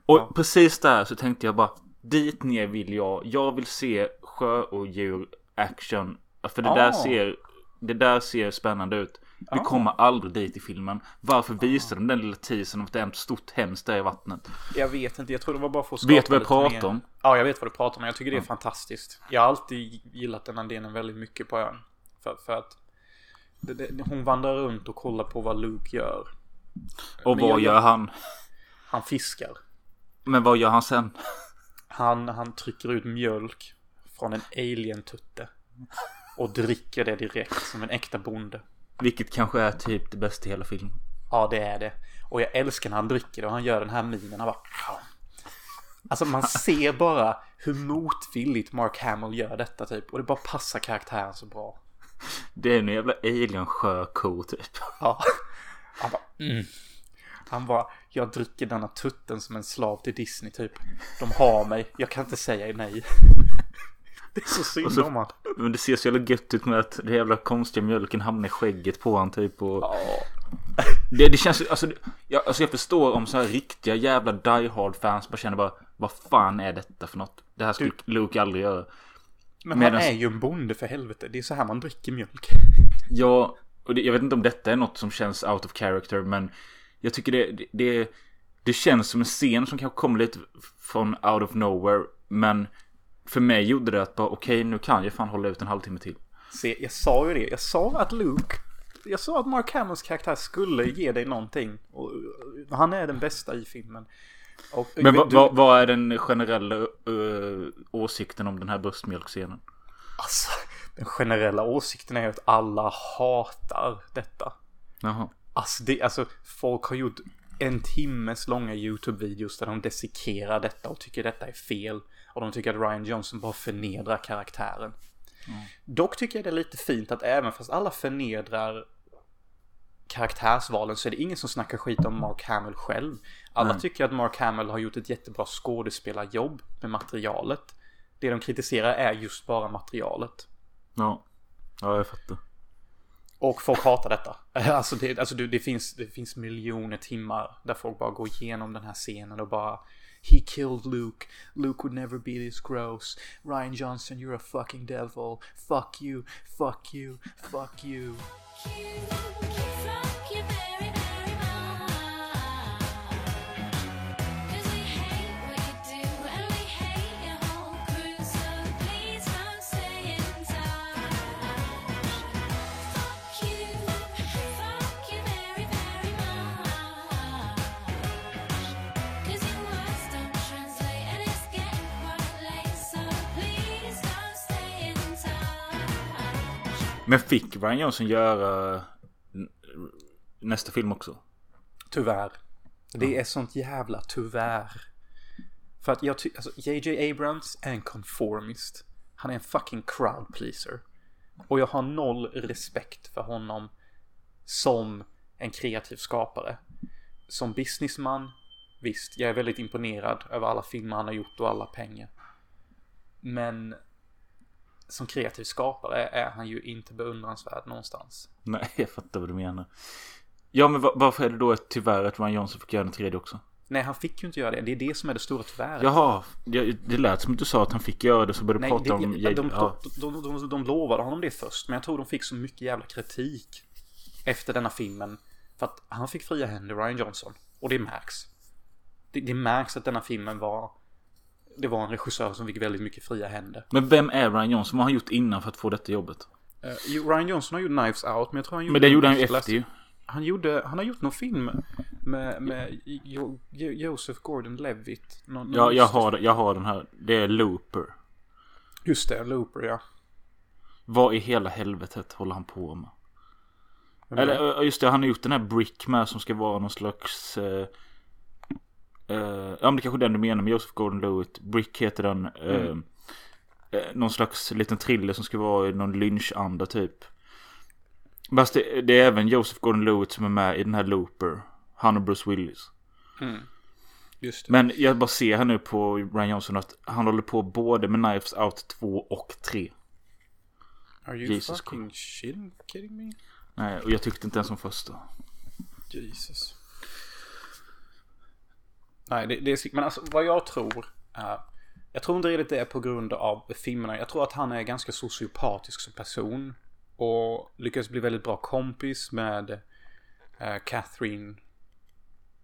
Och precis där så tänkte jag bara Dit ner vill jag. Jag vill se sjöodjur action. För det där Ah. ser Det där ser spännande ut. Vi kommer aldrig dit i filmen. Varför visar de den lilla teasern om att det är ett stort hemskt där i vattnet? Jag vet inte, jag tror det var bara för att skapa Vet du vad jag pratar mer- om? Ja, jag vet vad du pratar om. Jag tycker det är fantastiskt. Jag har alltid gillat den här delen väldigt mycket på ön. För, för att det, det, hon vandrar runt och kollar på vad Luke gör. Och Men vad gör han? Han fiskar. Men vad gör han sen? Han, han trycker ut mjölk från en alien-tutte. Och dricker det direkt som en äkta bonde. Vilket kanske är typ det bästa i hela filmen. Ja, det är det. Och jag älskar när han dricker och han gör den här minen. Han bara... Alltså man ser bara hur motvilligt Mark Hamill gör detta typ. Och det bara passar karaktären så bra. Det är en jävla alien sjöko typ. Ja. Han bara... Mm. Han bara, jag dricker denna tutten som en slav till Disney typ. De har mig, jag kan inte säga nej. Det är så synd så- om han. Men det ser så jävla gött ut med att det jävla konstiga mjölken hamnar i skägget på han typ och... Ja. Det, det känns alltså, det- jag, alltså jag förstår om så här riktiga jävla Die Hard fans bara känner bara Vad fan är detta för något? Det här skulle Luke aldrig göra. Men Medans- han är ju en bonde för helvete. Det är så här man dricker mjölk. Ja, och det, jag vet inte om detta är något som känns out of character men Jag tycker det, det, det, det känns som en scen som kanske kommer lite från out of nowhere Men För mig gjorde det att bara okej nu kan jag fan hålla ut en halvtimme till. Se, jag sa ju det. Jag sa att Luke... Jag sa att Mark Hamills karaktär skulle ge dig någonting. Och han är den bästa i filmen. Och, Men vad vad- vad är den generella uh, åsikten om den här bröstmjölkscenen? Alltså, den generella åsikten är att alla hatar detta. Jaha. Alltså, det, alltså folk har gjort en timmes långa YouTube-videos där de desikerar detta och tycker detta är fel. Och de tycker att Ryan Johnson bara förnedrar karaktären. Dock tycker jag det är lite fint att även fast alla förnedrar karaktärsvalen så är det ingen som snackar skit om Mark Hamill själv. Alla Nej. tycker att Mark Hamill har gjort ett jättebra skådespelarjobb med materialet. Det de kritiserar är just bara materialet. Ja. Ja, jag fattar. Och folk hatar detta. Alltså, det, alltså det, det, finns, det finns miljoner timmar där folk bara går igenom den här scenen och bara He killed Luke. Luke would never be this gross. Ryan Johnson, you're a fucking devil. Fuck you, fuck you, fuck you. Men fick Ryan Johnson göra nästa film också? Tyvärr. Det är sånt jävla tyvärr. För att jag tycker, alltså JJ Abrams är en conformist. Han är en fucking crowd pleaser. Och jag har noll respekt för honom som en kreativ skapare. Som businessman, visst, jag är väldigt imponerad över alla filmer han har gjort och alla pengar. Men som kreativ skapare är han ju inte beundransvärd någonstans. Nej, jag fattar vad du menar. Ja, men va- varför är det då tyvärr att Ryan Johnson fick göra den tredje också? Nej, han fick ju inte göra det. Det är det som är det stora tyvärr. Jaha, det, det lät som att du sa att han fick göra det så började du prata det, om... de, de, ja. de, de, de, de lovade honom det först, men jag tror de fick så mycket jävla kritik efter denna filmen. För att han fick fria händer, Ryan Johnson. Och det märks. Det, det märks att denna filmen var... Det var en regissör som fick väldigt mycket fria händer. Men vem är Ryan Johnson? Vad har han gjort innan för att få detta jobbet? Eh, jo, Ryan Johnson har gjort Knives Out, men jag tror han gjorde... Men det gjorde han ju efter ju. Han, gjorde, han har gjort någon film med, med jo, Jo- Joseph Gordon-Levitt. Ja, jag har, jag har den här. Det är Looper. Just det, Looper ja. Vad i hela helvetet håller han på med? Eller ja, just det, han har gjort den här Brick med som ska vara någon slags... Eh, eh, ja men det kanske är den du menar med Joseph Gordon-Levitt. Brick heter den. Eh, eh, någon slags liten thriller som ska vara i någon lynchanda typ. Fast det, det är även Joseph Gordon-Levitt som är med i den här Looper. Han och Bruce Willis. Det. Men jag bara ser här nu på Ryan Johnson att han håller på både med Knives Out 2 och 3. Are you Jesus fucking shitting, kidding me? Nej, och jag tyckte inte ens om första. Jesus. Nej, det, det är men alltså vad jag tror är... Jag tror inte riktigt det är på grund av filmerna. Jag tror att han är ganska sociopatisk som person. Och lyckas bli väldigt bra kompis med eh, Catherine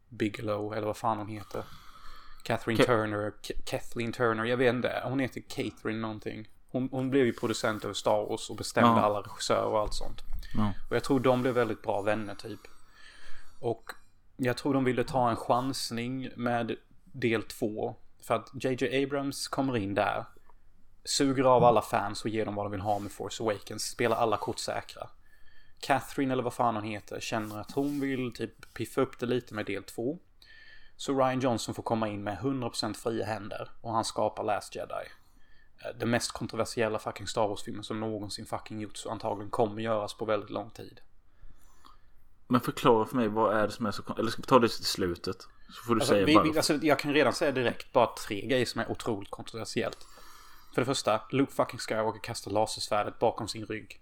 Bigelow, eller vad fan hon heter. Catherine Ka- Turner, K- Kathleen Turner, jag vet inte. Hon heter Catherine någonting. Hon, hon blev ju producent över Star Wars och bestämde Ja. alla regissörer och allt sånt. Ja. Och jag tror de blev väldigt bra vänner typ. Och jag tror de ville ta en chansning med del två. För att JJ Abrams kommer in där. Suger av alla fans och ger dem vad de vill ha med Force Awakens. Spelar alla kort säkra. Catherine eller vad fan hon heter känner att hon vill typ piffa upp det lite med del två. Så Ryan Johnson får komma in med 100% fria händer. Och han skapar Last Jedi. Eh, den mest kontroversiella fucking Star Wars-filmen som någonsin fucking gjorts och antagligen kommer göras på väldigt lång tid. Men förklara för mig vad är det som är så kon- Eller ska vi ta det till slutet? Så får du Alltså, säga vi, varför. vi, alltså, jag kan redan säga direkt bara tre grejer som är otroligt kontroversiellt. För det första, Luke fucking Skywalker kastar lasersvärdet bakom sin rygg.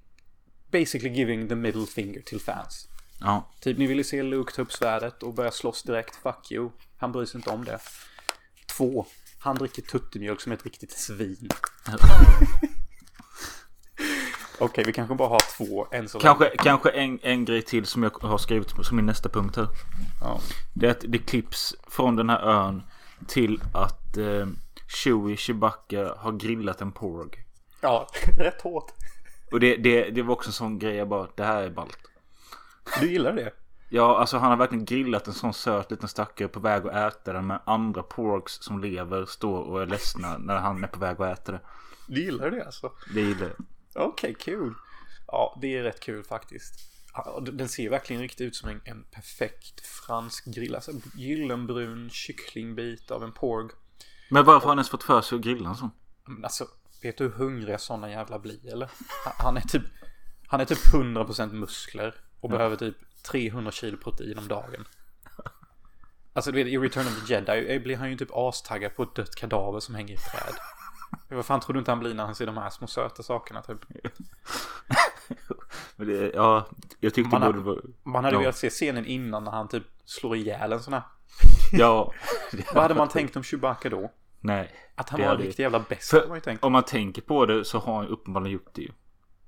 Basically giving the middle finger till fans. Ja. Typ ni ville se Luke ta upp svärdet och börja slåss direkt. Fuck you. Han bryr sig inte om det. Två. Han dricker tuttemjölk som ett riktigt svin. Okej, vi kanske bara har två än så Kanske, länge. kanske en, en grej till som jag har skrivit som min nästa punkt här. Ja. Det är att det klipps från den här ön till att eh, Chewie Chewbacca har grillat en porg. ja, rätt hårt. Och det, det, det var också en sån grej jag bara, det här är ballt. Du gillar det? Ja, alltså han har verkligen grillat en sån söt liten stackare på väg att äta den med andra porgs som lever, står och är ledsna när han är på väg att äta det. Du gillar det alltså? Det gillar jag. Okej, kul. Ja, det är rätt kul faktiskt. Ja, Den ser verkligen riktigt ut som en, en perfekt fransk grill. Alltså gyllenbrun kycklingbit av en porg. Men varför har han ens fått för sig att grilla en sån? Men alltså, vet du hur hungriga sådana jävla blir eller? Han- är typ, han är typ 100% muskler och behöver typ 300 kilo protein om dagen. Alltså du vet, i Return of the Jedi blir han ju typ astaggad på ett dött kadaver som hänger i träd. Vad fan tror du inte han blir när han ser de här små söta sakerna typ? Det, ja, jag tyckte Man borde vara... Man hade ja. velat se scenen innan när han typ slår ihjäl en sån här. Ja. Vad hade man tänkt om Chewbacca då? Nej. Att han var en riktig jävla bäst om man tänker på det så har han uppenbarligen gjort det ju.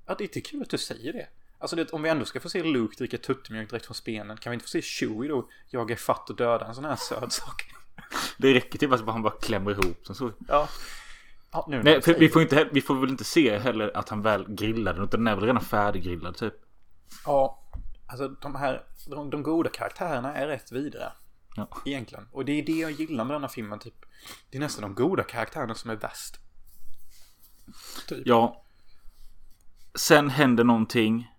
Ja, det är inte kul att du säger det. Alltså det, om vi ändå ska få se Luke dricka tuttemjölk direkt från spenen, kan vi inte få se Chewie då jaga fatt och döda en sån här söt sak? Det räcker typ att han bara klämmer ihop den så. Ja. Ja nu Nej, för vi får, inte, vi får väl inte se heller att han väl grillar den. Utan den är väl redan färdiggrillad typ. Ja, alltså de här, de, de goda karaktärerna är rätt vidriga. Ja. Egentligen. Och det är det jag gillar med denna filmen, typ. Det är nästan de goda karaktärerna som är värst. Typ. Ja. Sen händer någonting.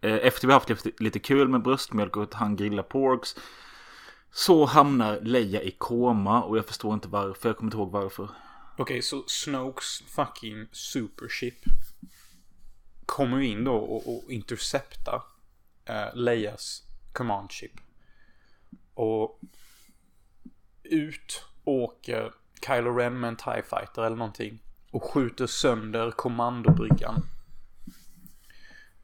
Eh, Efter vi haft lite, lite kul med bröstmjölk och att han grillar porks. Så hamnar Leia i koma och jag förstår inte varför. Jag kommer inte ihåg varför. Okej, så Snokes fucking supership kommer in då och, och interceptar uh, eh, Leias command ship. Och ut åker Kylo Ren med en TIE fighter eller någonting. Och skjuter sönder kommandobryggan.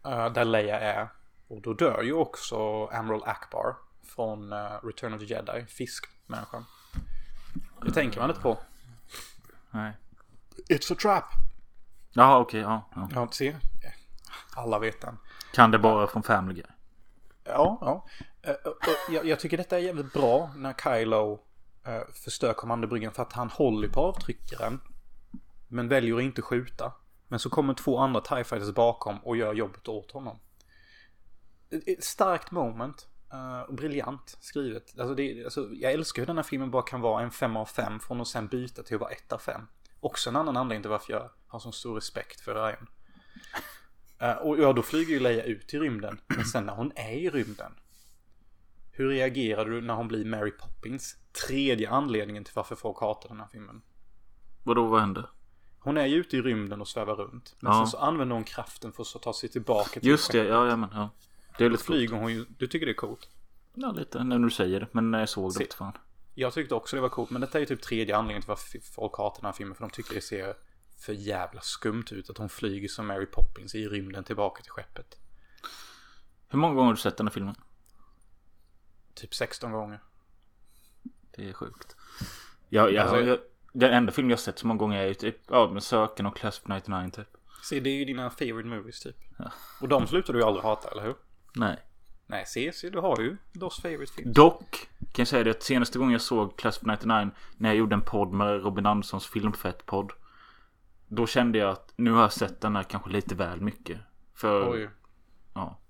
Uh, där Leia är. Och då dör ju också Admiral Akbar från uh, Return of the Jedi, fiskmänniskan. Det tänker man inte på. Nej. It's a trap! Jaha okej, ja, ja. Ja, se. Alla vet den. Kan det bara från Family Guy? Ja, ja. Eh, och Jag, jag tycker detta är jävligt bra när Kylo eh, förstör kommandobryggan för att han håller på avtryckaren. Men väljer att inte skjuta. Men så kommer två andra TIE Fighters bakom och gör jobbet åt honom. Ett starkt moment. Och briljant skrivet. Alltså det, alltså, jag älskar hur den här filmen bara kan vara en 5 av 5 från att sen byta till att vara 1 av 5. Också en annan anledning till varför jag har så stor respekt för Ryan. Eh, och ja, då flyger ju Leia ut i rymden. Men sen när hon är i rymden. Hur reagerar du när hon blir Mary Poppins? Tredje anledningen till varför folk hatar den här filmen. Vadå, vad hände? Hon är ju ute i rymden och svävar runt. Men Ja. sen så använder hon kraften för att ta sig tillbaka till Just det, ja, ja men ja. Det är lite coolt. flyger hon. Du tycker det är coolt? Ja, lite när du säger det. Men när jag såg det, fan. Jag tyckte också det var coolt. Men detta är ju typ tredje anledningen till varför folk hatar den här filmen. För de tycker det ser för jävla skumt ut. Att hon flyger som Mary Poppins i rymden tillbaka till skeppet. Hur många gånger har du sett den här filmen? Typ 16 gånger. Det är sjukt. Ja, ja, Alltså- jag, den enda film jag sett så många gånger är ju typ, ja, med Söken och Class of 99 typ. Se, det är ju dina favorite movies typ. Och de slutar du ju aldrig hata, eller hur? Nej. Nej, se, se, du har ju Dos favorite films. Dock kan jag säga det att senaste gången jag såg Class of 99 när jag gjorde en podd med Robin Anderssons filmfett-podd. Då kände jag att nu har jag sett den här kanske lite väl mycket. För, Oj. ja.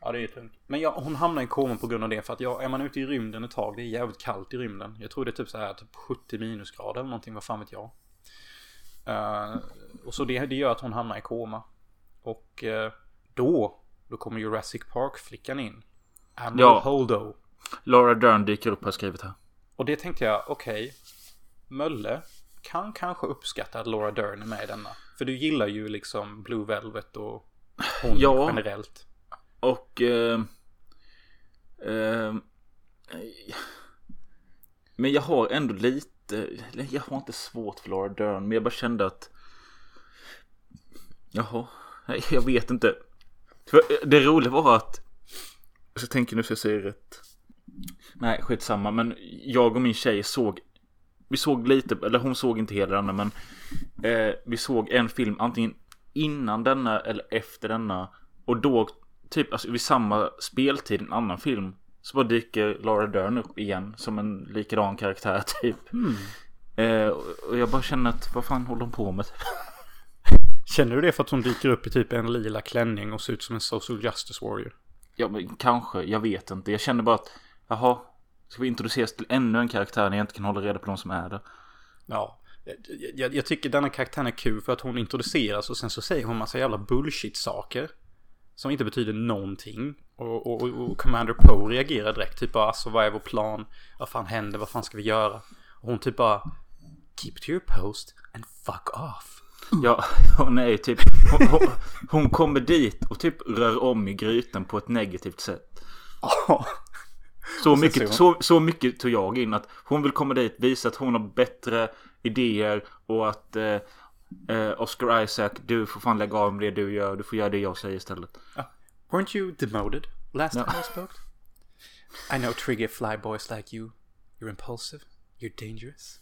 Ja, det är tungt. Men ja, hon hamnar i koma på grund av det. För att ja, är man ute i rymden ett tag, det är jävligt kallt i rymden. Jag tror det är typ så här typ 70 minusgrader eller någonting, vad fan vet jag. Eh, och så det, det gör att hon hamnar i koma. Och eh, då, då kommer Jurassic Park-flickan in. Admiral Ja. Holdo. Laura Dern dyker upp har skrivit här. Och det tänkte jag, okej. Mölle kan kanske uppskatta att Laura Dern är med i denna. För du gillar ju liksom Blue Velvet och hon Ja. generellt. Och... Eh, eh, men jag har ändå lite... Jag har inte svårt för Laura Dern. Men jag bara kände att... Jaha. Jag vet inte. För det roliga var att... Så tänker nu så jag säger rätt. Nej, skitsamma. Men jag och min tjej såg... Vi såg lite, eller hon såg inte hela denna men... Eh, vi såg en film antingen innan denna eller efter denna. Och då, typ alltså, vid samma speltid, en annan film. Så bara dyker Laura Dern upp igen som en likadan karaktär typ. Eh, och jag bara känner att vad fan håller hon på med? Känner du det för att hon dyker upp i typ en lila klänning och ser ut som en social justice warrior? Ja men kanske, jag vet inte. Jag känner bara att jaha, ska vi introduceras till ännu en karaktär när jag inte kan hålla reda på de som är där? Ja. Jag, jag, tycker denna karaktären är kul för att hon introduceras och sen så säger hon massa jävla bullshit-saker. Som inte betyder någonting. Och, och, och- och Commander Poe reagerar direkt. Typ bara alltså vad är vår plan? Vad fan händer? Vad fan ska vi göra? Och hon typ bara Keep to your post and fuck off. Ja, hon är ju typ, hon, hon, hon kommer dit och typ rör om i grytan på ett negativt sätt. Ja. Så mycket, så, så mycket tog jag in att hon vill komma dit, visa att hon har bättre idéer och att eh, eh, Oscar Isaac, du får fan lägga av med det du gör, du får göra det jag säger istället. Weren't you demoted last No. time I spoke? I know trigger fly boys like you. You're impulsive. You're dangerous.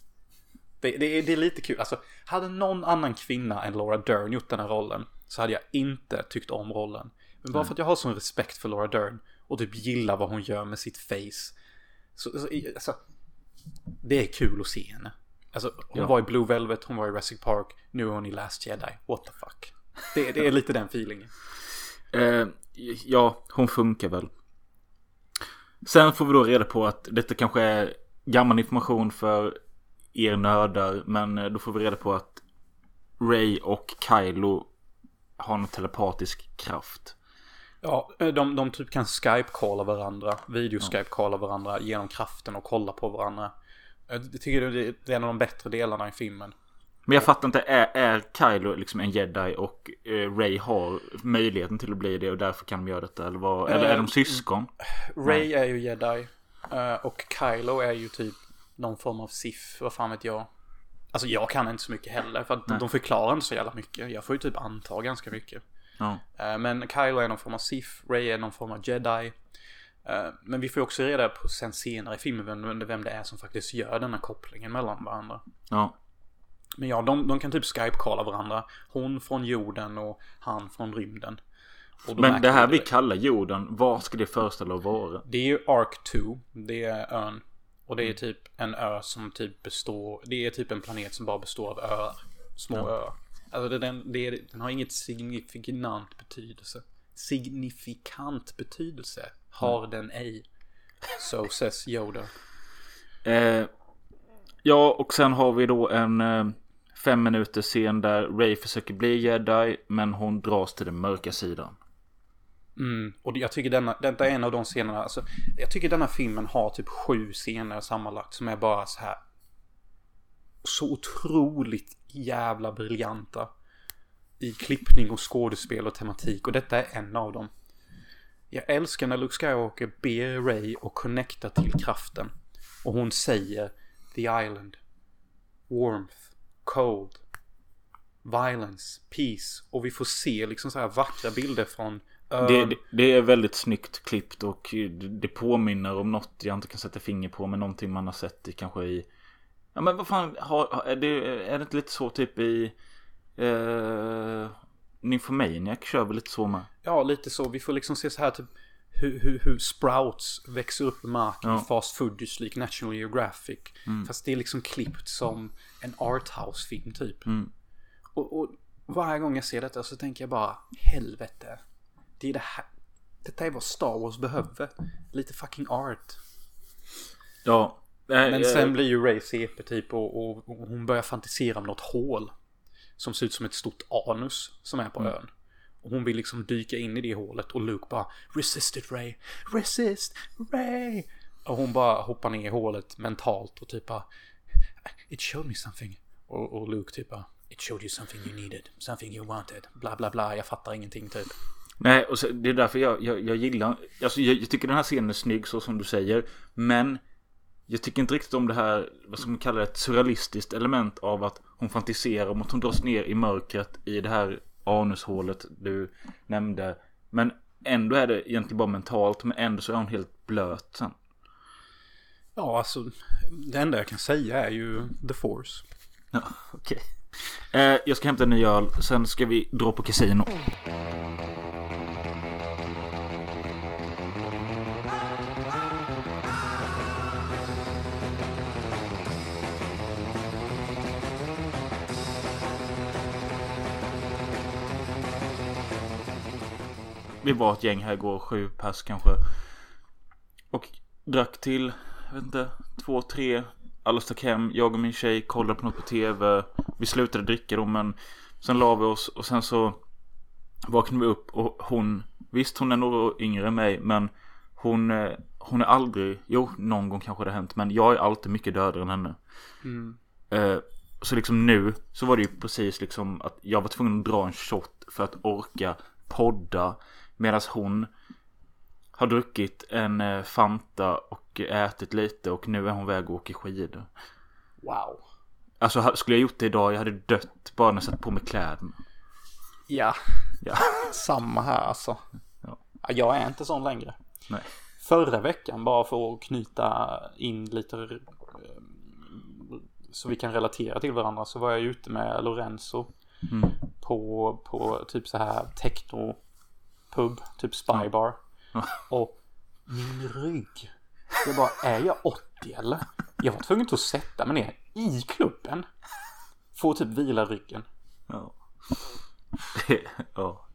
Det, det, är, det är lite kul. Alltså, hade någon annan kvinna än Laura Dern gjort den här rollen så hade jag inte tyckt om rollen. Men bara för att jag har sån respekt för Laura Dern och typ gillar vad hon gör med sitt face. Så, så alltså, det är kul att se henne. Alltså, hon Ja. var i Blue Velvet, hon var i Jurassic Park, nu är hon i Last Jedi. What the fuck. Det, det är lite den feelingen. Eh, ja, hon funkar väl. Sen får vi då reda på att detta kanske är gammal information för er nördar. Men eh, då får vi reda på att Ray och Kylo har en telepatisk kraft. Ja, de, de typ kan Skype-calla varandra, video-Skype-calla varandra genom kraften och kolla på varandra. Jag tycker det är en av de bättre delarna i filmen. Men jag fattar inte, är, är Kylo liksom en jedi och eh, Ray har möjligheten till att bli det och därför kan de göra detta? Eller, vad, eller är de syskon? Ray är ju jedi. eh, Och Kylo är ju typ någon form av Sith, vad fan vet jag. Alltså jag kan inte så mycket heller, för att de förklarar inte så jävla mycket. Jag får ju typ anta ganska mycket. Ja. Eh, Men Kylo är någon form av Sith, Ray är någon form av Jedi. Eh, Men vi får ju också reda på sen senare i filmen vem, det är som faktiskt gör denna kopplingen mellan varandra. ja. Men ja, de, de kan typ Skype-kalla varandra. Hon från jorden och han från rymden. Då Men det här vi kallar jorden, vad ska det föreställa att vara? Det är ju Ark 2. Det är ön. Och det Mm. är typ en ö som typ består. Det är typ en planet som bara består av öar. Små öar. Alltså den, det den har inget signifikant betydelse. Signifikant betydelse har Mm. den ej. So says Yoda. Eh, ja, och sen har vi då en eh, fem minuter scen där Ray försöker bli jedi, men hon dras till den mörka sidan. Mm, och jag tycker denna, detta är en av de scenerna, alltså, jag tycker denna filmen har typ sju scener sammanlagt som är bara så här så otroligt jävla briljanta i klippning och skådespel och tematik och detta är en av dem. Jag älskar när Luke Skywalker ber Ray och connecta till kraften och hon säger The Island, Warmth, Cold, Violence, Peace. Och vi får se liksom så här vackra bilder från. Det, det, det är väldigt snyggt klippt och det, påminner om något jag inte kan sätta finger på, men någonting man har sett i kanske i... Ja men vad fan, har, är, det, är det inte lite så typ i... Eh, Nymphomaniac kör väl lite så med? Ja, lite så. Vi får liksom se så här typ hur, hur, hur sprouts växer upp i marken. Ja. Fast footage lik National Geographic. Fast det är liksom klippt som en arthouse-film typ. Och, och varje gång jag ser detta så tänker jag bara helvete. Det är det här. Detta är vad Star Wars behöver. Lite fucking art. Ja. Men eh, sen blir ju Ray CP typ och, och, och hon börjar fantisera om något hål. Som ser ut som ett stort anus som är på ön. Och hon vill liksom dyka in i det hålet och Luke bara Resist it Ray! Resist Ray! Och hon bara hoppar ner i hålet mentalt och typ bara It showed me something. Och, och Luke typ bara It showed you something you needed. Something you wanted. Bla bla bla. Jag fattar ingenting typ. Nej, och så, det är därför jag, jag, jag gillar... Alltså, jag, jag tycker den här scenen är snygg så som du säger. Men jag tycker inte riktigt om det här, vad ska man kalla det, ett surrealistiskt element av att hon fantiserar om att hon dras ner i mörkret i det här anushålet du nämnde. Men ändå är det egentligen bara mentalt, men ändå så är hon helt blöt sen. Ja, alltså. Det enda jag kan säga är ju The Force. Ja, okej. Eh, jag ska hämta en ny öl, sen ska vi dra på kasino. Vi var ett gäng här igår, sju pers kanske. Och drack till, jag vet inte, två, tre. Alla stack hem, jag och min tjej kollade på något på tv. Vi slutade dricka då men sen la vi oss och sen så vaknade vi upp och hon, visst hon är några år yngre än mig men hon, eh, hon är aldrig, jo någon gång kanske det har hänt men jag är alltid mycket dödare än henne. Eh, så liksom nu så var det ju precis liksom att jag var tvungen att dra en shot för att orka podda medan hon har druckit en eh, Fanta och ätit lite och nu är hon väg att åka skidor. Wow. Alltså skulle jag gjort det idag, jag hade dött bara när jag satt på mig kläderna. Ja, Ja. samma här alltså. Ja. Ja, Jag är inte sån längre. Nej. Förra veckan, bara för att knyta in lite eh, så vi kan relatera till varandra, så var jag ute med Lorenzo Mm. på, på typ så här techno pub, typ spybar. Och min rygg. Jag bara, är jag 80 eller? Jag var tvungen att sätta mig ner i klubben. Få typ vila ryggen. Ja. ja.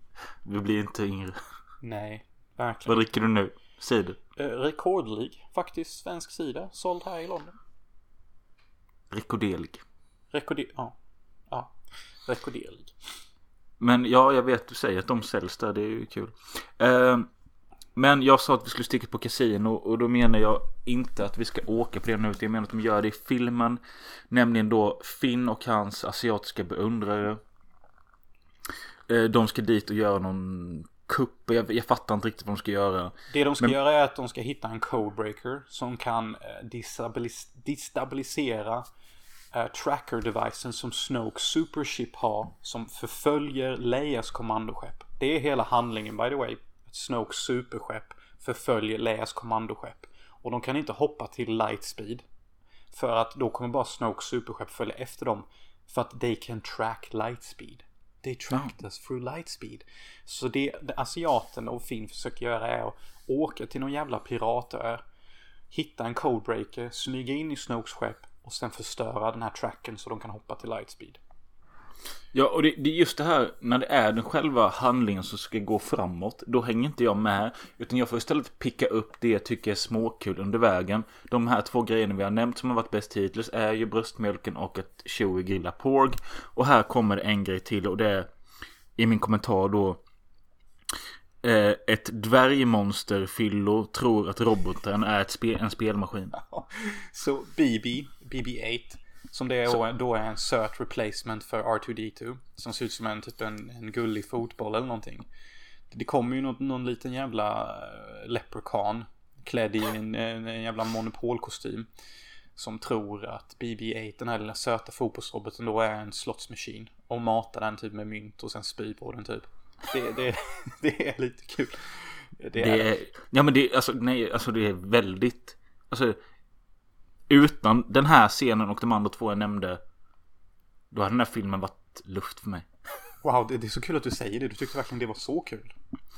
Vi blir inte yngre. Nej, verkligen. Vad dricker du nu? Cider? Eh, rekordlig, faktiskt svensk sida, såld här i London. Rekorderlig. Rekorder, ja. Ja, rekorderlig. Men ja, jag vet du säger att de säljs där. Det är ju kul. Eh, men jag sa att vi skulle sticka på kasino och då menar jag inte att vi ska åka på det nu. utan Jag menar att de gör det i filmen. Nämligen då Finn och hans asiatiska beundrare. Eh, de ska dit och göra någon kupp. Jag, jag fattar inte riktigt vad de ska göra. Det de ska Men- göra är att de ska hitta en codebreaker som kan eh, destabilis- destabilisera tracker-devicen som Snoke Supership har som förföljer Leias kommandoskepp. Det är hela handlingen by the way. Snokes superskepp förföljer Leias kommandoskepp. Och de kan inte hoppa till lightspeed. För att då kommer bara Snokes superskepp följa efter dem. För att they can track lightspeed. They tracked us through lightspeed. Så det, det asiaten och Finn försöker göra är att åka till någon jävla piratö. Hitta en codebreaker, smyga in i Snokes skepp och sen förstöra den här tracken så de kan hoppa till lightspeed. Ja, och det, det är just det här när det är den själva handlingen som ska gå framåt. Då hänger inte jag med. Utan jag får istället picka upp det jag tycker är småkul under vägen. De här två grejerna vi har nämnt som har varit bäst hittills är ju bröstmjölken och att Chewie grillar porg. Och här kommer det en grej till och det är i min kommentar då. Eh, ett dvärgmonster fyllo tror att roboten är ett spe, en spelmaskin. Så BB, BB-8, som det är, då är en söt replacement för R2D2. Som ser ut som en, typ en, en gullig fotboll eller någonting. Det kommer ju någon, någon liten jävla eh, leprechaun klädd i en, en, en jävla monopolkostym. Som tror att BB-8, den här lilla söta fotbollsroboten då är en slottsmaskin. Och matar den typ med mynt och sen spyr på den typ. Det, det, det är lite kul. Det är, Det är, ja men det, alltså, nej, alltså det är väldigt, alltså utan den här scenen och de andra två jag nämnde, då hade den här filmen varit luft för mig. Wow, det, det är så kul att du säger det. Du tyckte verkligen det var så kul.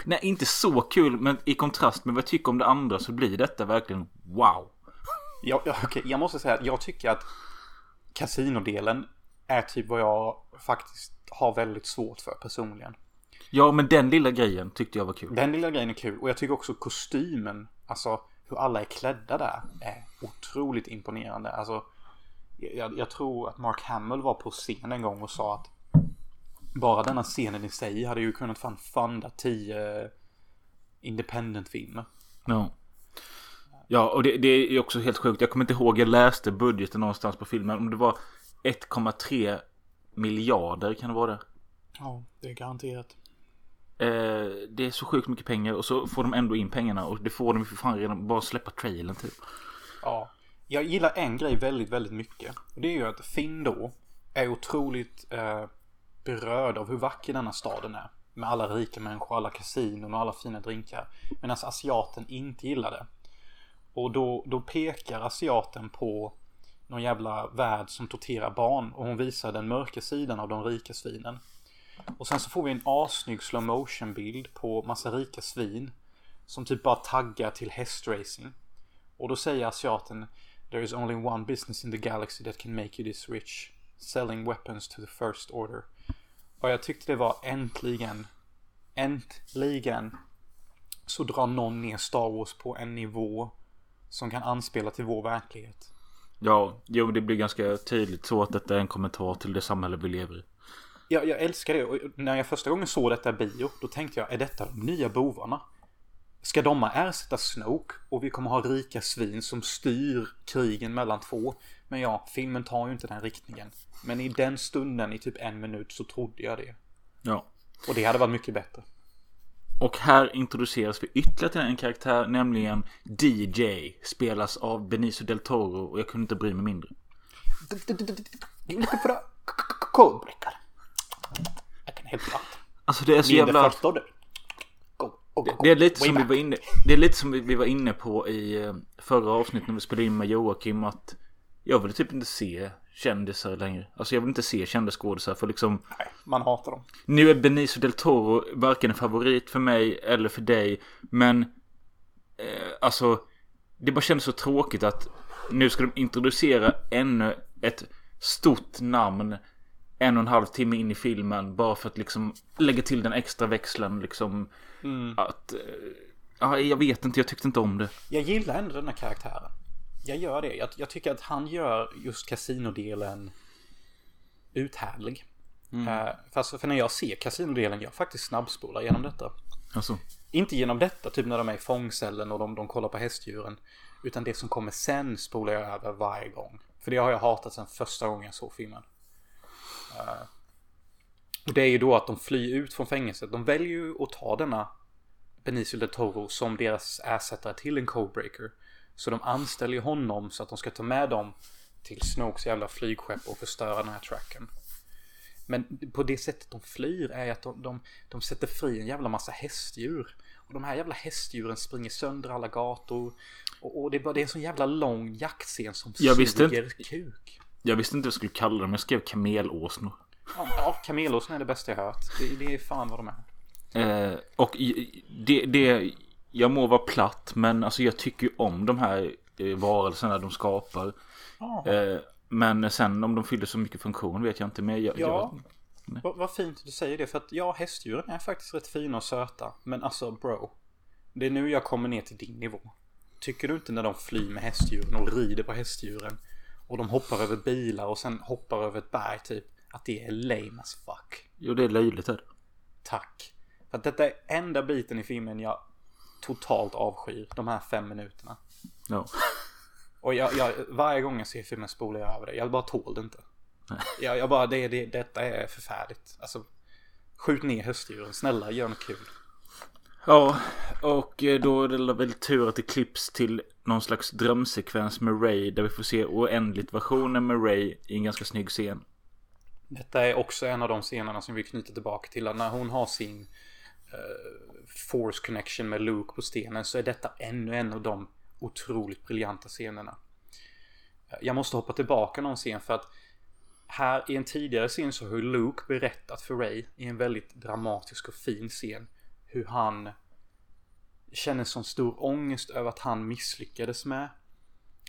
Nej, inte så kul, men i kontrast med vad jag tycker om det andra så blir detta verkligen wow. Ja, ja, okej, jag måste säga att jag tycker att kasinodelen är typ vad jag faktiskt har väldigt svårt för personligen. Ja, men den lilla grejen tyckte jag var kul. Den lilla grejen är kul och jag tycker också kostymen, alltså hur alla är klädda där är otroligt imponerande. Alltså, jag, jag tror att Mark Hamill var på scen en gång och sa att bara denna scenen i sig hade ju kunnat fan funda tio independent-filmer. Ja. Ja, och det, det är också helt sjukt. Jag kommer inte ihåg, jag läste budgeten någonstans på filmen. Om det var 1,3 miljarder kan det vara det. Ja, det är garanterat. Eh, det är så sjukt mycket pengar och så får de ändå in pengarna och det får de ju för fan redan bara släppa trailern typ. Ja. Jag gillar en grej väldigt, väldigt mycket. Och det är ju att Finn då är otroligt eh, berörd av hur vacker denna staden är. Med alla rika människor, alla kasinon och alla fina drinkar. Medan asiaten inte gillar det. Och då, då pekar asiaten på någon jävla värld som torterar barn. Och hon visar den mörka sidan av de rika svinen. Och sen så får vi en assnygg slow motion bild på massa rika svin. Som typ bara taggar till hästracing. Och då säger asiaten There is only one business in the galaxy that can make you this rich. Selling weapons to the first order. Och jag tyckte det var äntligen, äntligen så drar någon ner Star Wars på en nivå som kan anspela till vår verklighet. Ja, jo det blir ganska tydligt så att detta är en kommentar till det samhälle vi lever i. Jag, jag älskar det och när jag första gången såg detta bio då tänkte jag är detta de nya bovarna? Ska de ersätta Snoke och vi kommer ha rika svin som styr krigen mellan två? Men ja, filmen tar ju inte den riktningen. Men i den stunden i typ en minut så trodde jag det. Ja. Och det hade varit mycket bättre. Och här introduceras vi ytterligare till en karaktär, nämligen DJ. Spelas av Benicio del Toro och jag kunde inte bry mig mindre. You can help you out. Alltså det är så the jävla... first order. Go, go, go, go. Det är lite som vi var inne Det är lite som vi var inne på i eh, förra avsnittet när vi spelade in med Joakim att jag vill typ inte se kändisar längre. Alltså jag vill inte se kända skådisar för liksom Nej, man hatar dem. Nu är Benicio del Toro varken en favorit för mig eller för dig. Men eh, alltså det bara kändes så tråkigt att nu ska de introducera ännu ett stort namn en och en halv timme in i filmen bara för att liksom lägga till den extra växeln liksom att eh, ja, jag vet inte, jag tyckte inte om det. Jag gillar ändå den här karaktären. Jag gör det. Jag, jag tycker att han gör just kasinodelen uthärdlig. Eh, fast för när jag ser kasinodelen, jag faktiskt snabbspolar genom detta. Alltså, Inte genom detta, typ när de är i fångcellen och de, de kollar på hästdjuren. Utan det som kommer sen spolar jag över varje gång. För det har jag hatat sedan första gången jag såg filmen. Eh, och det är ju då att de flyr ut från fängelset. De väljer ju att ta denna Benicio del Toro som deras ersättare till en codebreaker. Så de anställer ju honom så att de ska ta med dem till Snokes jävla flygskepp och förstöra den här tracken. Men på det sättet de flyr är att de, de, de sätter fri en jävla massa hästdjur. Och de här jävla hästdjuren springer sönder alla gator. Och, och det, är bara, det är en sån jävla lång jaktscen som Jag visste suger inte- kuk. Jag visste inte vad jag skulle kalla dem. Jag skrev kamelåsnor. Ja, kamelåsen är det bästa jag hört. Det, det är fan vad de är. Eh, och det, det, jag må vara platt, men alltså jag tycker ju om de här eh, varelserna de skapar. Ja. Eh, men sen om de fyller så mycket funktion vet jag inte. Men jag, Ja. jag, Vad vad fint du säger det för att ja, hästdjuren är faktiskt rätt fina och söta. Men alltså bro. Det är nu jag kommer ner till din nivå. Tycker du inte när de flyr med hästdjuren och rider på hästdjuren och de hoppar över bilar och sen hoppar över ett berg typ att det är lame as fuck. jo, det är löjligt. Är det. Tack. För att detta är enda biten i filmen jag totalt avskyr. De här fem minuterna. Ja. Och jag, jag, varje gång jag ser filmen spolar jag över det. Jag bara tål det inte. Jag, jag bara, det, det, detta är förfärligt. Alltså, skjut ner hästdjuren. Snälla, gör något kul. Ja, och eh, då är det väl tur att det klipps till någon slags drömsekvens med Ray där vi får se oändligt versionen med Ray i en ganska snygg scen. Detta är också en av de scenerna som vi knyter tillbaka till. När hon har sin uh, force connection med Luke på stenen så är detta ännu en av de otroligt briljanta scenerna. Eh, jag måste hoppa tillbaka någon scen för att här i en tidigare scen så har ju Luke berättat för Ray i en väldigt dramatisk och fin scen hur han känner sån stor ångest över att han misslyckades med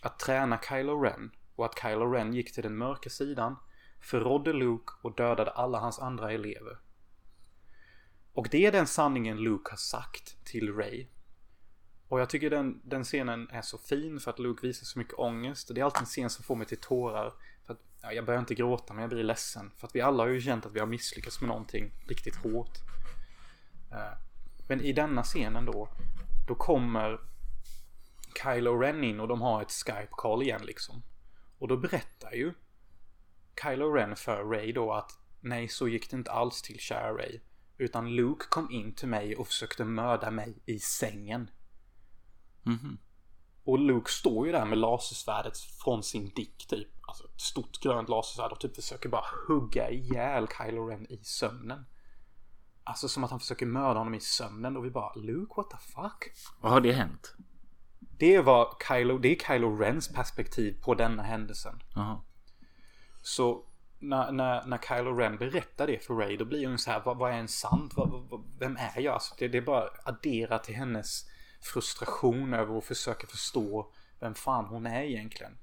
att träna Kylo Ren och att Kylo Ren gick till den mörka sidan förrådde Luke och dödade alla hans andra elever. Och det är den sanningen Luke har sagt till Ray. Och jag tycker den, den scenen är så fin för att Luke visar så mycket ångest. Och det är alltid en scen som får mig till tårar. För att, ja, jag börjar inte gråta men jag blir ledsen. För att vi alla har ju känt att vi har misslyckats med någonting riktigt hårt. Eh, men i denna scenen då, då kommer Kylo Ren in och de har ett Skype-call igen liksom. Och då berättar ju Kylo Ren för Ray då att nej, så gick det inte alls till kära Ray. Utan Luke kom in till mig och försökte mörda mig i sängen. Mhm. Och Luke står ju där med lasersvärdet från sin dick typ. Alltså ett stort grönt lasersvärd och typ försöker bara hugga ihjäl Kylo Ren i sömnen. Alltså som att han försöker mörda honom i sömnen och vi bara Luke what the fuck? Vad har det hänt? Det vad Kylo, det är Kylo Rens perspektiv på denna händelsen. Jaha. Så när, när, när Kylo Ren berättar det för Ray då blir hon så här, vad, vad är en sant? Vad, vad, vem är jag? Alltså, det, det är bara addera till hennes frustration över att försöka förstå vem fan hon är egentligen.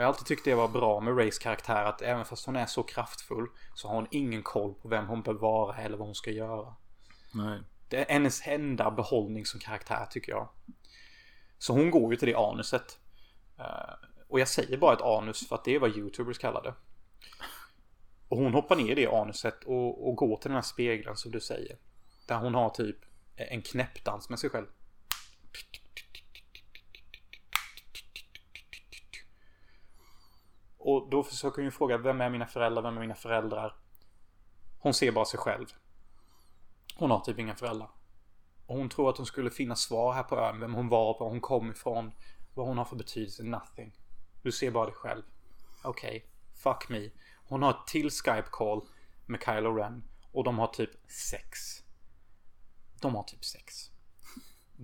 Jag har alltid tyckt det var bra med Rays karaktär att även fast hon är så kraftfull så har hon ingen koll på vem hon bör vara eller vad hon ska göra. Nej. Det är hennes enda behållning som karaktär tycker jag. Så hon går ju till det anuset. Eh, och jag säger bara ett anus för att det är vad YouTubers kallar det. Och hon hoppar ner i det anuset och, och går till den här spegeln som du säger. Där hon har typ en knäppdans med sig själv. Och då försöker hon ju fråga vem är mina föräldrar, vem är mina föräldrar? Hon ser bara sig själv. Hon har typ inga föräldrar. Och hon tror att hon skulle finna svar här på ön. Vem hon var, var hon kom ifrån. Vad hon har för betydelse. Nothing. Du ser bara dig själv. Okej. Okay. Fuck me. Hon har ett till Skype-call med Kylo Ren. Och de har typ sex. De har typ sex.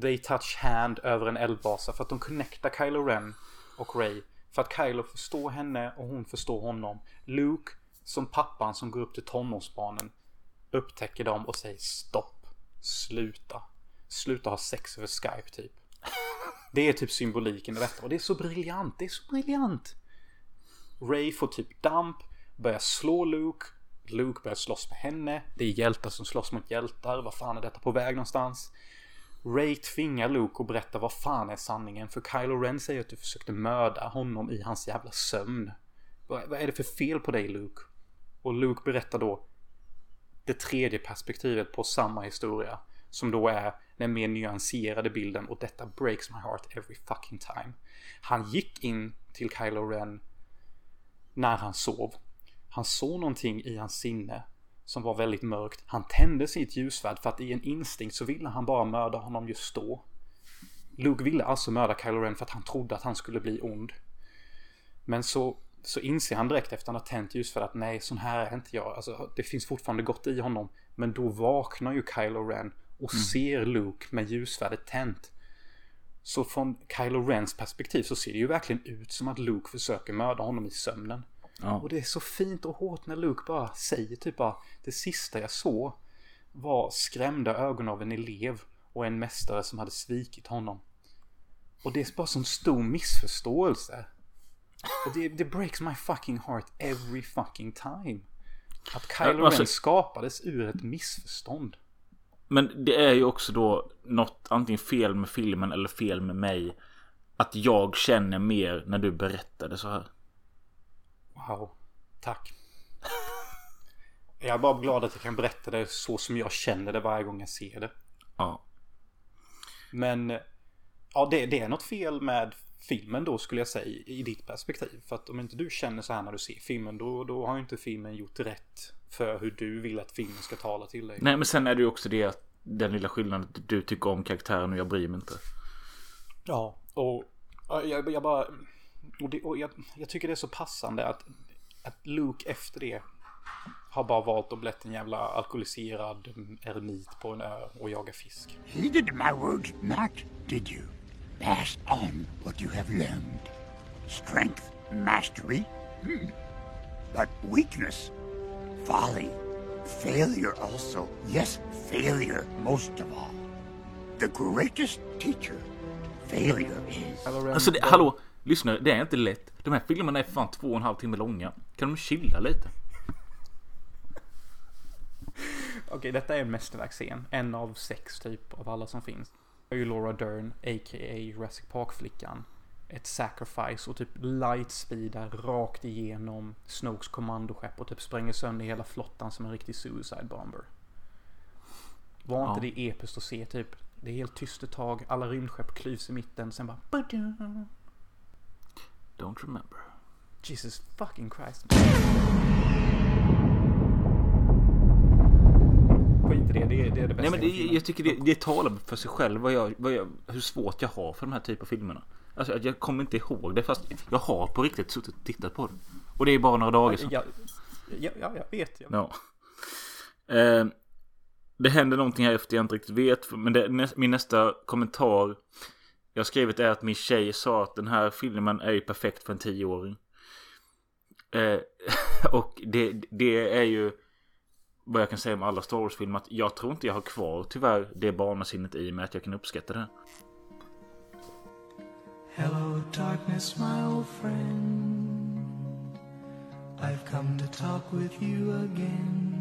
They touch hand över en eldbasa. för att de connectar Kylo Ren och Ray. För att Kylo förstår henne och hon förstår honom. Luke, som pappan som går upp till tonårsbarnen, upptäcker dem och säger stopp. Sluta. Sluta ha sex över Skype typ. Det är typ symboliken i detta och det är så briljant. Det är så briljant. Ray får typ damp, börjar slå Luke. Luke börjar slåss med henne. Det är hjältar som slåss mot hjältar. Vad fan är detta på väg någonstans? Ray tvingar Luke att berätta vad fan är sanningen. För Kylo Ren säger att du försökte mörda honom i hans jävla sömn. Vad, vad är det för fel på dig Luke? Och Luke berättar då det tredje perspektivet på samma historia. Som då är den mer nyanserade bilden och detta breaks my heart every fucking time. Han gick in till Kylo Ren när han sov. Han såg någonting i hans sinne som var väldigt mörkt. Han tände sitt ljusvärd för att i en instinkt så ville han bara mörda honom just då. Luke ville alltså mörda Kylo Ren för att han trodde att han skulle bli ond. Men så, så inser han direkt efter att han har tänt ljusvärd att nej, sån här är inte jag. Alltså, det finns fortfarande gott i honom. Men då vaknar ju Kylo Ren och ser Luke med ljusvärdet tänt. Så från Kylo Rens perspektiv så ser det ju verkligen ut som att Luke försöker mörda honom i sömnen. Ja. Och det är så fint och hårt när Luke bara säger typ bara Det sista jag såg var skrämda ögon av en elev och en mästare som hade svikit honom. Och det är bara sån stor missförståelse. Och det, det breaks my fucking heart every fucking time. Att Kylo Alltså- Ren skapades ur ett missförstånd. Men det är ju också då något antingen fel med filmen eller fel med mig. Att jag känner mer när du berättade så här. Wow. Tack. Jag är bara glad att jag kan berätta det så som jag känner det varje gång jag ser det. Ja. Men ja, det, det är något fel med filmen då skulle jag säga i ditt perspektiv. För att om inte du känner så här när du ser filmen då, då har ju inte filmen gjort rätt för hur du vill att filmen ska tala till dig. Nej men sen är det ju också det att den lilla skillnaden att du tycker om karaktären och jag bryr mig inte. Ja, och ja, jag, jag bara... Och, det, och jag, jag tycker det är så passande att, att Luke efter det har bara valt att bli en jävla alkoholiserad eremit på en ö och jaga fisk. Heeded my words not, did you? Pass on what you have learned. Strength, mastery, hmm. but weakness, folly, failure also. Yes, failure most of all. The greatest teacher, failure is. Alltså det, hallå, lyssna, det är inte lätt. De här filmerna är fan två och en halv timme långa. Kan de chilla lite? Okej, detta är en mästerverksscen. En av sex typ av alla som finns. Det är ju Laura Dern, a.k.a. Jurassic Park-flickan. Ett sacrifice och typ lightspeedar rakt igenom Snokes kommandoskepp och typ spränger sönder hela flottan som en riktig suicide bomber. Var inte Ja. det episkt att se typ? Det är helt tyst ett tag, alla rymdskepp klyvs i mitten, sen bara... Don't remember. Jesus fucking Christ. Skit i det, det är det, är det bästa Nej men det, jag tycker det, det talar för sig själv vad jag, vad jag, hur svårt jag har för de här typen av filmerna. Alltså jag kommer inte ihåg det fast jag har på riktigt suttit och tittat på det. Och det är bara några dagar sedan. Ja, ja, ja, jag vet. Jag Ja. Eh, det händer någonting här efter jag inte riktigt vet. Men det, min nästa kommentar jag har skrivit är att min tjej sa att den här filmen är ju perfekt för en tioåring. Eh, och det, det är ju vad jag kan säga om alla Star Wars-filmer. Att jag tror inte jag har kvar tyvärr det barnasinnet i mig att jag kan uppskatta det. Hello, darkness, my old friend. I've come to talk with you again.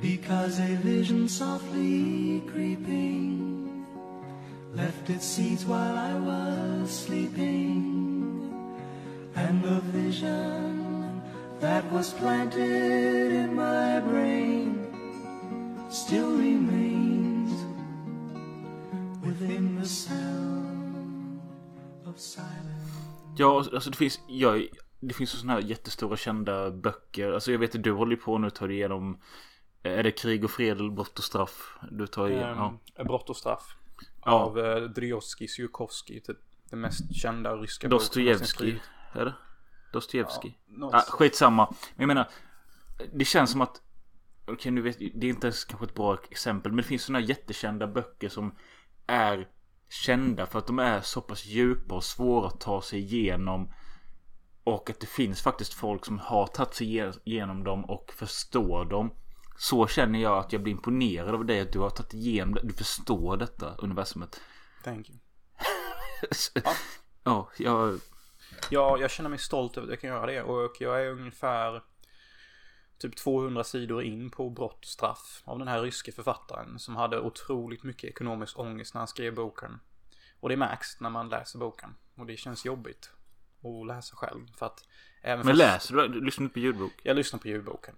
Because a vision softly creeping left its seeds while I was sleeping. And the vision that was planted in my brain still remains within the sound of silence. Ja, alltså det finns, jag, det finns sådana här jättestora kända böcker. Alltså jag vet att du håller på nu tar igenom Är det krig och fred eller brott och straff? Du tar igenom, ja. Ehm, Brott och straff. Ja. Av eh, Drojovskij Sjukovskij. Typ den mest kända ryska Dostojevskij. Är det? Dostojevskij? Ja, ah, skitsamma. Men jag menar. Det känns som att. Okej nu vet det är inte ens kanske ett bra exempel. Men det finns sådana här jättekända böcker som är kända för att de är så pass djupa och svåra att ta sig igenom. Och att det finns faktiskt folk som har tagit sig ge- igenom dem och förstår dem. Så känner jag att jag blir imponerad av dig att du har tagit igenom det. Du förstår detta universumet. Thank you. ja, jag... Ja, jag känner mig stolt över att jag kan göra det. Och jag är ungefär typ 200 sidor in på brott och straff av den här ryske författaren som hade otroligt mycket ekonomisk ångest när han skrev boken. Och det märks när man läser boken. Och det känns jobbigt att läsa själv. För att även Men läser du? Du lyssnar på ljudbok? Jag lyssnar på ljudboken.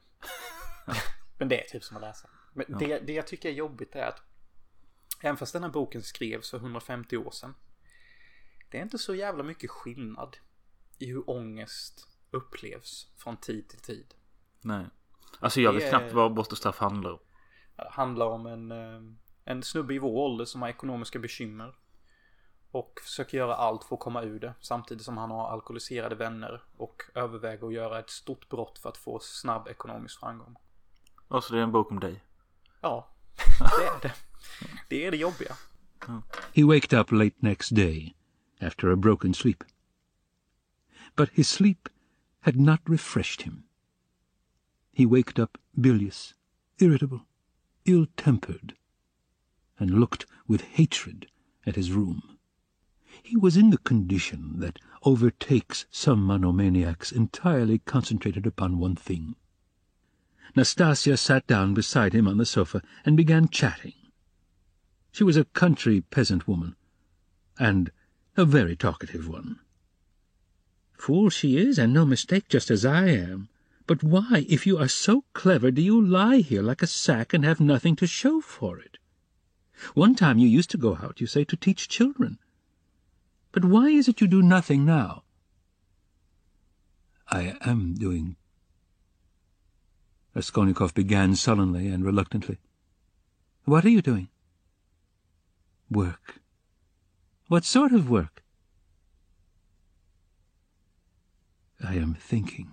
Men det är typ som att läsa. Men det, det jag tycker är jobbigt är att även fast den här boken skrevs för 150 år sedan. Det är inte så jävla mycket skillnad i hur ångest upplevs från tid till tid. Nej. Alltså jag Det vet är- knappt vad brott och straff handlar om. Det handlar om en, eh, en snubbe i vår ålder som har ekonomiska bekymmer. Och försöker göra allt för att komma ur det. Samtidigt som han har alkoholiserade vänner. Och överväger att göra ett stort brott för att få snabb ekonomisk framgång. Alltså det är en bok om dig. Ja, det är det. Det är det jobbiga. He waked up late next day after a broken sleep. But his sleep had not refreshed him. He waked up bilious, irritable, ill tempered, and looked with hatred at his room. He was in the condition that overtakes some monomaniacs entirely concentrated upon one thing. Nastasia sat down beside him on the sofa and began chatting. She was a country peasant woman, and a very talkative one. Fool she is, and no mistake, just as I am. But why, if you are so clever, do you lie here like a sack and have nothing to show for it? One time you used to go out, you say, to teach children. But why is it you do nothing now? I am doing. Raskolnikov began sullenly and reluctantly. What are you doing? Work. What sort of work? I am thinking.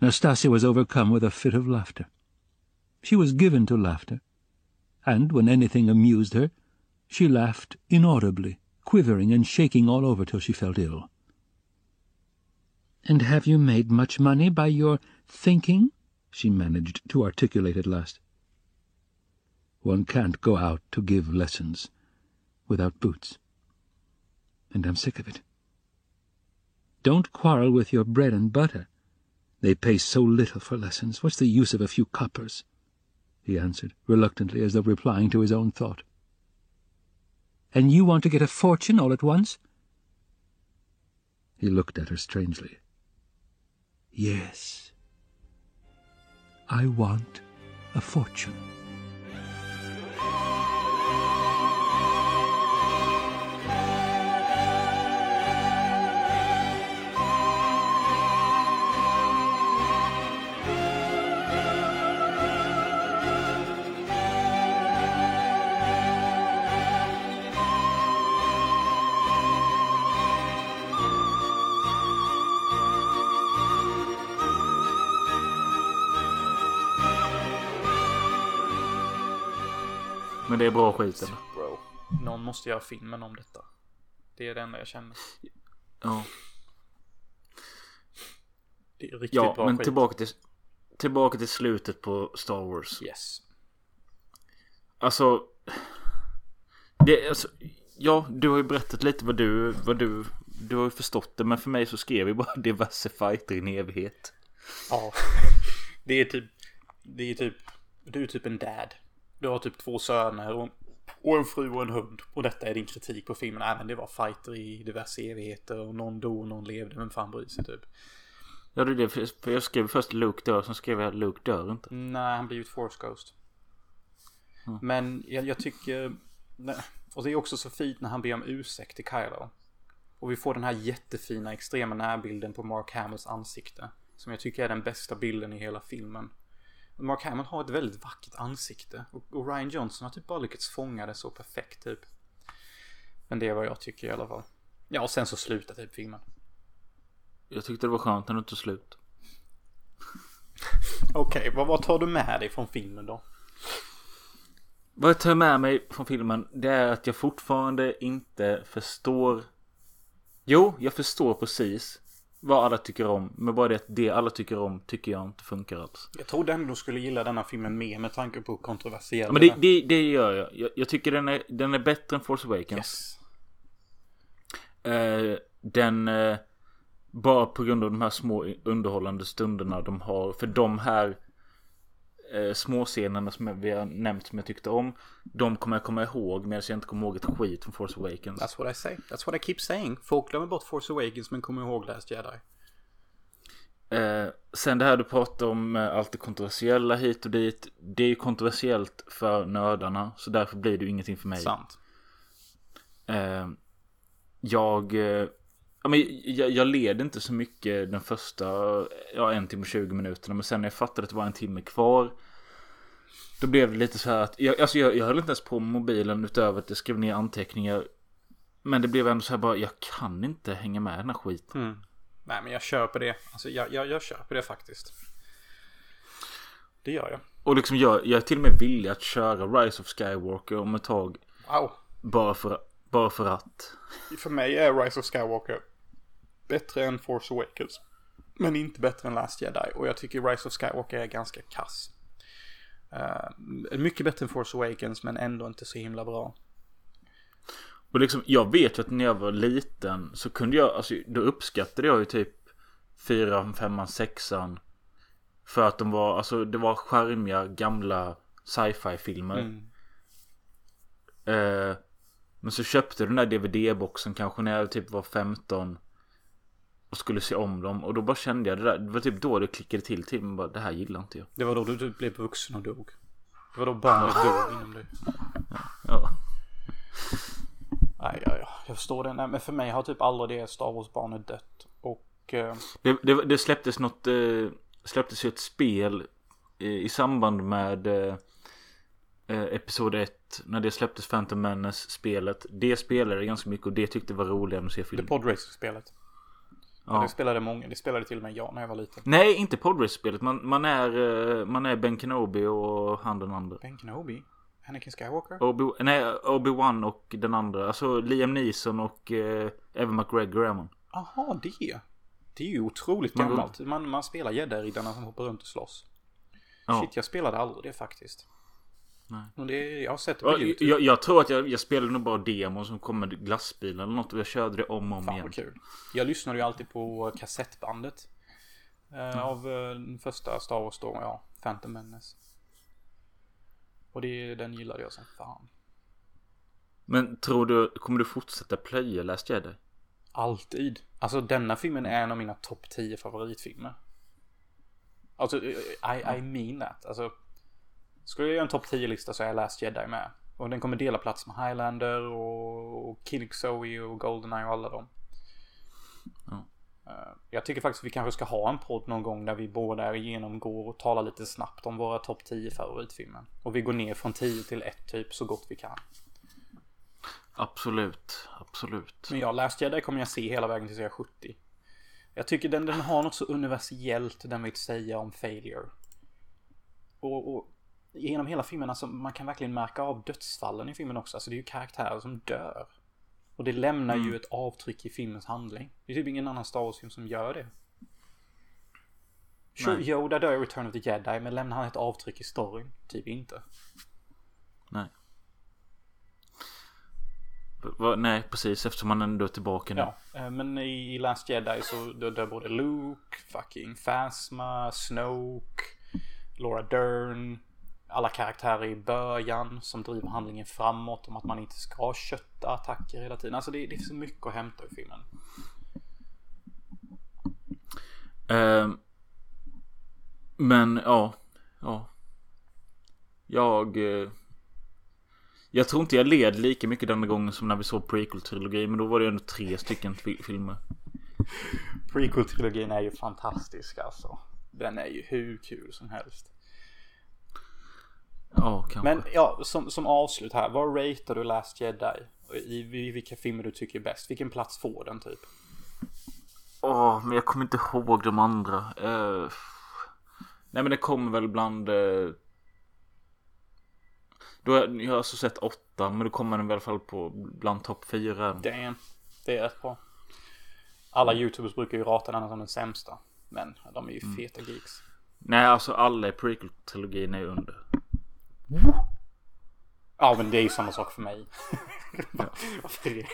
Nastasia was overcome with a fit of laughter. She was given to laughter, and when anything amused her, she laughed inaudibly, quivering and shaking all over till she felt ill. And have you made much money by your thinking? She managed to articulate at last. One can't go out to give lessons without boots. And I'm sick of it. Don't quarrel with your bread and butter. They pay so little for lessons. What's the use of a few coppers? He answered, reluctantly, as though replying to his own thought. And you want to get a fortune all at once? He looked at her strangely. Yes. I want a fortune. Men det är bra skit eller? Bro. Någon måste göra filmen om detta. Det är det enda jag känner. Ja. Det är riktigt Ja, bra men skit. tillbaka till, tillbaka till slutet på Star Wars. Yes. Alltså, det, alltså... Ja, du har ju berättat lite vad du, vad du... Du har ju förstått det, men för mig så skrev vi bara diverse fighter i en evighet. Ja. Det är typ. Det är typ. Du är typ en dad. Du har typ två söner och, och en fru och en hund. Och detta är din kritik på filmen. Även det var fighter i diverse evigheter och någon dog och någon levde. Men fan bryr sig typ. Ja, det är det. för- jag skrev först Luke dör, sen skrev jag Luke dör inte. Nej, han blir ju ett Force Ghost. Men jag, jag tycker... nej, Och det är också så fint när han ber om ursäkt till Kylo. Och vi får den här jättefina extrema närbilden på Mark Hamills ansikte. Som jag tycker är den bästa bilden i hela filmen. Mark Hamill har ett väldigt vackert ansikte. Och, och Ryan Johnson har typ bara lyckats fånga det så perfekt typ. Men det är vad jag tycker i alla fall. Ja, och sen så slutar typ filmen. Jag tyckte det var skönt när det tog slut. Okej, vad, vad tar du med dig från filmen då? Vad jag tar med mig från filmen det är att jag fortfarande inte förstår Jo, jag förstår precis vad alla tycker om. Men bara det att det alla tycker om tycker jag inte funkar alls. Jag trodde ändå du skulle gilla denna filmen mer med tanke på kontroversiella. Ja, men det, det, det gör jag. jag. Jag tycker den är, den är bättre än Force Awakens. Yes. Eh, den... Eh, bara på grund av de här små underhållande stunderna de har. För de här eh, småscenerna som vi har nämnt som jag tyckte om. De kommer jag komma ihåg medan jag inte kommer ihåg ett skit från Force Awakens. That's what I say. That's what I keep saying. Folk glömmer bort Force Awakens men kommer ihåg Last Jedi. Eh, sen det här du pratar om eh, allt det kontroversiella hit och dit. Det är ju kontroversiellt för nördarna. Så därför blir det ju ingenting för mig. Sant. Eh, jag, eh, ja, men jag, jag led inte så mycket den första ja, en timme och 20 minuterna. Men sen när jag fattade att det var en timme kvar. Då blev det lite så här att jag, alltså jag, jag höll inte ens på med mobilen utöver att jag skrev ner anteckningar. Men det blev ändå så här bara, jag kan inte hänga med i den här skiten. Mm. Nej men jag köper det. Alltså jag, jag, jag köper det faktiskt. Det gör jag. Och liksom jag, jag är till och med villig att köra Rise of Skywalker om ett tag. Wow. Bara för, bara för att. För mig är Rise of Skywalker bättre än Force Awakens. Men inte bättre än Last Jedi. Och jag tycker Rise of Skywalker är ganska kass. Uh, mycket bättre än Force Awakens men ändå inte så himla bra. Och liksom, jag vet ju att när jag var liten så kunde jag, alltså då uppskattade jag ju typ fyran, femman, sexan. För att de var, alltså det var charmiga gamla sci-fi filmer. Mm. Eh, men så köpte den där DVD-boxen kanske när jag typ var 15. Och skulle se om dem. Och då bara kände jag det där. Det var typ då det klickade till till mig. Bara, det här gillar inte jag. Det var då du typ blev vuxen och dog. Det var då barnet dog inom dig. Ja. Nej, ja, ja. Jag förstår det. Nej, men för mig har typ aldrig det Star Wars-barnet dött. Och... Eh, Det, det, det släpptes något, eh, släpptes ju ett spel i, i samband med eh, eh, Episod 1. När det släpptes Phantom Menace spelet. Det spelade jag ganska mycket och det tyckte jag var roligare än att se det film. podracer-spelet. Ja. Ja. Det spelade många. Det spelade till och med jag när jag var liten. Nej, inte podracer-spelet. Man, man, är, eh, man är Ben Kenobi och han den andra. Ben Kenobi? Anakin Skywalker? Obi, nej, Obi-Wan och den andra. Alltså Liam Neeson och eh, Evan McGregor är man. Jaha, det. Det är ju otroligt Man- gammalt. Man, man spelar gäddaridarna som hoppar runt och slåss. Ja. Shit, jag spelade aldrig det faktiskt. Nej. Och det, jag har sett det på YouTube. jag, jag tror att jag, jag spelade nog bara demo som kom med glassbilen eller något och jag körde det om och om Fan igen. vad kul. Jag lyssnade ju alltid på kassettbandet. Eh, Av eh, den första Star Wars då, ja. Phantom Menace. Och det, den gillade jag som fan. Men tror du, kommer du fortsätta plöja Last Jedi? Alltid. Alltså denna filmen är en av mina topp 10 favoritfilmer. Alltså, I, I mean that. Alltså, skulle jag göra en topp 10-lista så är Last Jedi med. Och den kommer dela plats med Highlander och, och Killing Zoe och Goldeneye och alla dem. Ja. Eh, Jag tycker faktiskt vi kanske ska ha en podd någon gång där vi båda genomgår och talar lite snabbt om våra topp 10 favoritfilmer. Och vi går ner från 10 till 1 typ så gott vi kan. Absolut, absolut. Men ja, Last Jedi kommer jag se hela vägen tills jag är 70. Jag tycker den, den har något så universellt den vill säga om failure. Och, och genom hela filmen, alltså man kan verkligen märka av dödsfallen i filmen också. Alltså det är ju karaktärer som dör. Och det lämnar ju ett avtryck i filmens handling. Det är typ ingen annan Star Wars-film som gör det. Sure, Nej. Yoda dör i Return of the Jedi, men lämnar han ett avtryck i storyn? Typ inte. Nej. Va- nej, precis eftersom man ändå är tillbaka nu. Ja, eh, men i i Last Jedi så dör både Luke, fucking Phasma, Snoke, Laura Dern, alla karaktärer i början som driver handlingen framåt om att man inte ska kötta attacker hela tiden. Alltså det, det är så mycket att hämta i filmen. Ehm, men ja, ja. Jag... Eh, jag tror inte jag led lika mycket denna gången som när vi såg prequel-trilogi. Men då var det ändå tre stycken fi- filmer. Prequel-trilogin är ju fantastisk alltså. Den är ju hur kul som helst. Ja, kanske. Men ja, som, som avslut här. Vad ratear du Last Jedi? I, I vilka filmer du tycker är bäst? Vilken plats får den typ? Åh, men jag kommer inte ihåg de andra. Eh, nej, men det kommer väl bland... Eh, då har jag har alltså sett åtta, men då kommer den väl i alla fall på bland topp fyra. Damn. Det är rätt bra. Alla youtubers brukar ju rata den som den sämsta. Men de är ju feta geeks. Nej, alltså alla i prequel-trilogin är under. Ja men det är ju samma sak för mig. Varför det?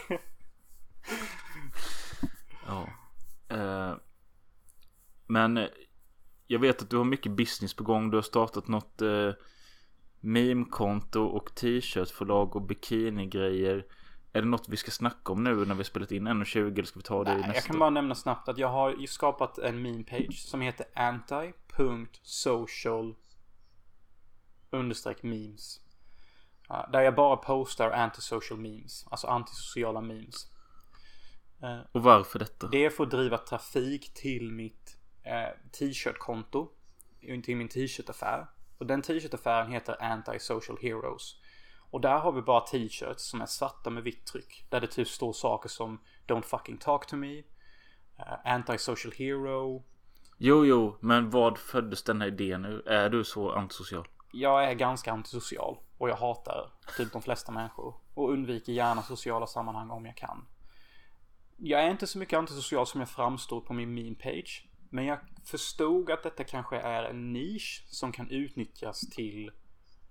Ja. Eh, men jag vet att du har mycket business på gång. Du har startat något eh, meme-konto och t-shirtförlag och bikinigrejer. Är det något vi ska snacka om nu när vi spelat in 1.20 eller ska vi ta det Nej, nästa? jag kan bara nämna snabbt att jag har ju skapat en meme page som heter anti.social understreck memes. Där jag bara postar antisocial memes. Alltså antisociala memes. Eh, Och varför detta? Det är för att driva trafik till mitt eh, t-shirt-konto. Till min t-shirt-affär. Och den t-shirt-affären heter Anti-Social Heroes. Och där har vi bara t-shirts som är svarta med vitt tryck. Där det typ står saker som Don't fucking talk to me. eh, Anti-social hero. Jo, jo, men vad föddes den här idén nu? Är du så antisocial? Jag är ganska antisocial. Och jag hatar typ de flesta människor. Och undviker gärna sociala sammanhang om jag kan. Jag är inte så mycket antisocial som jag framstår på min meme page. Men jag förstod att detta kanske är en nisch som kan utnyttjas till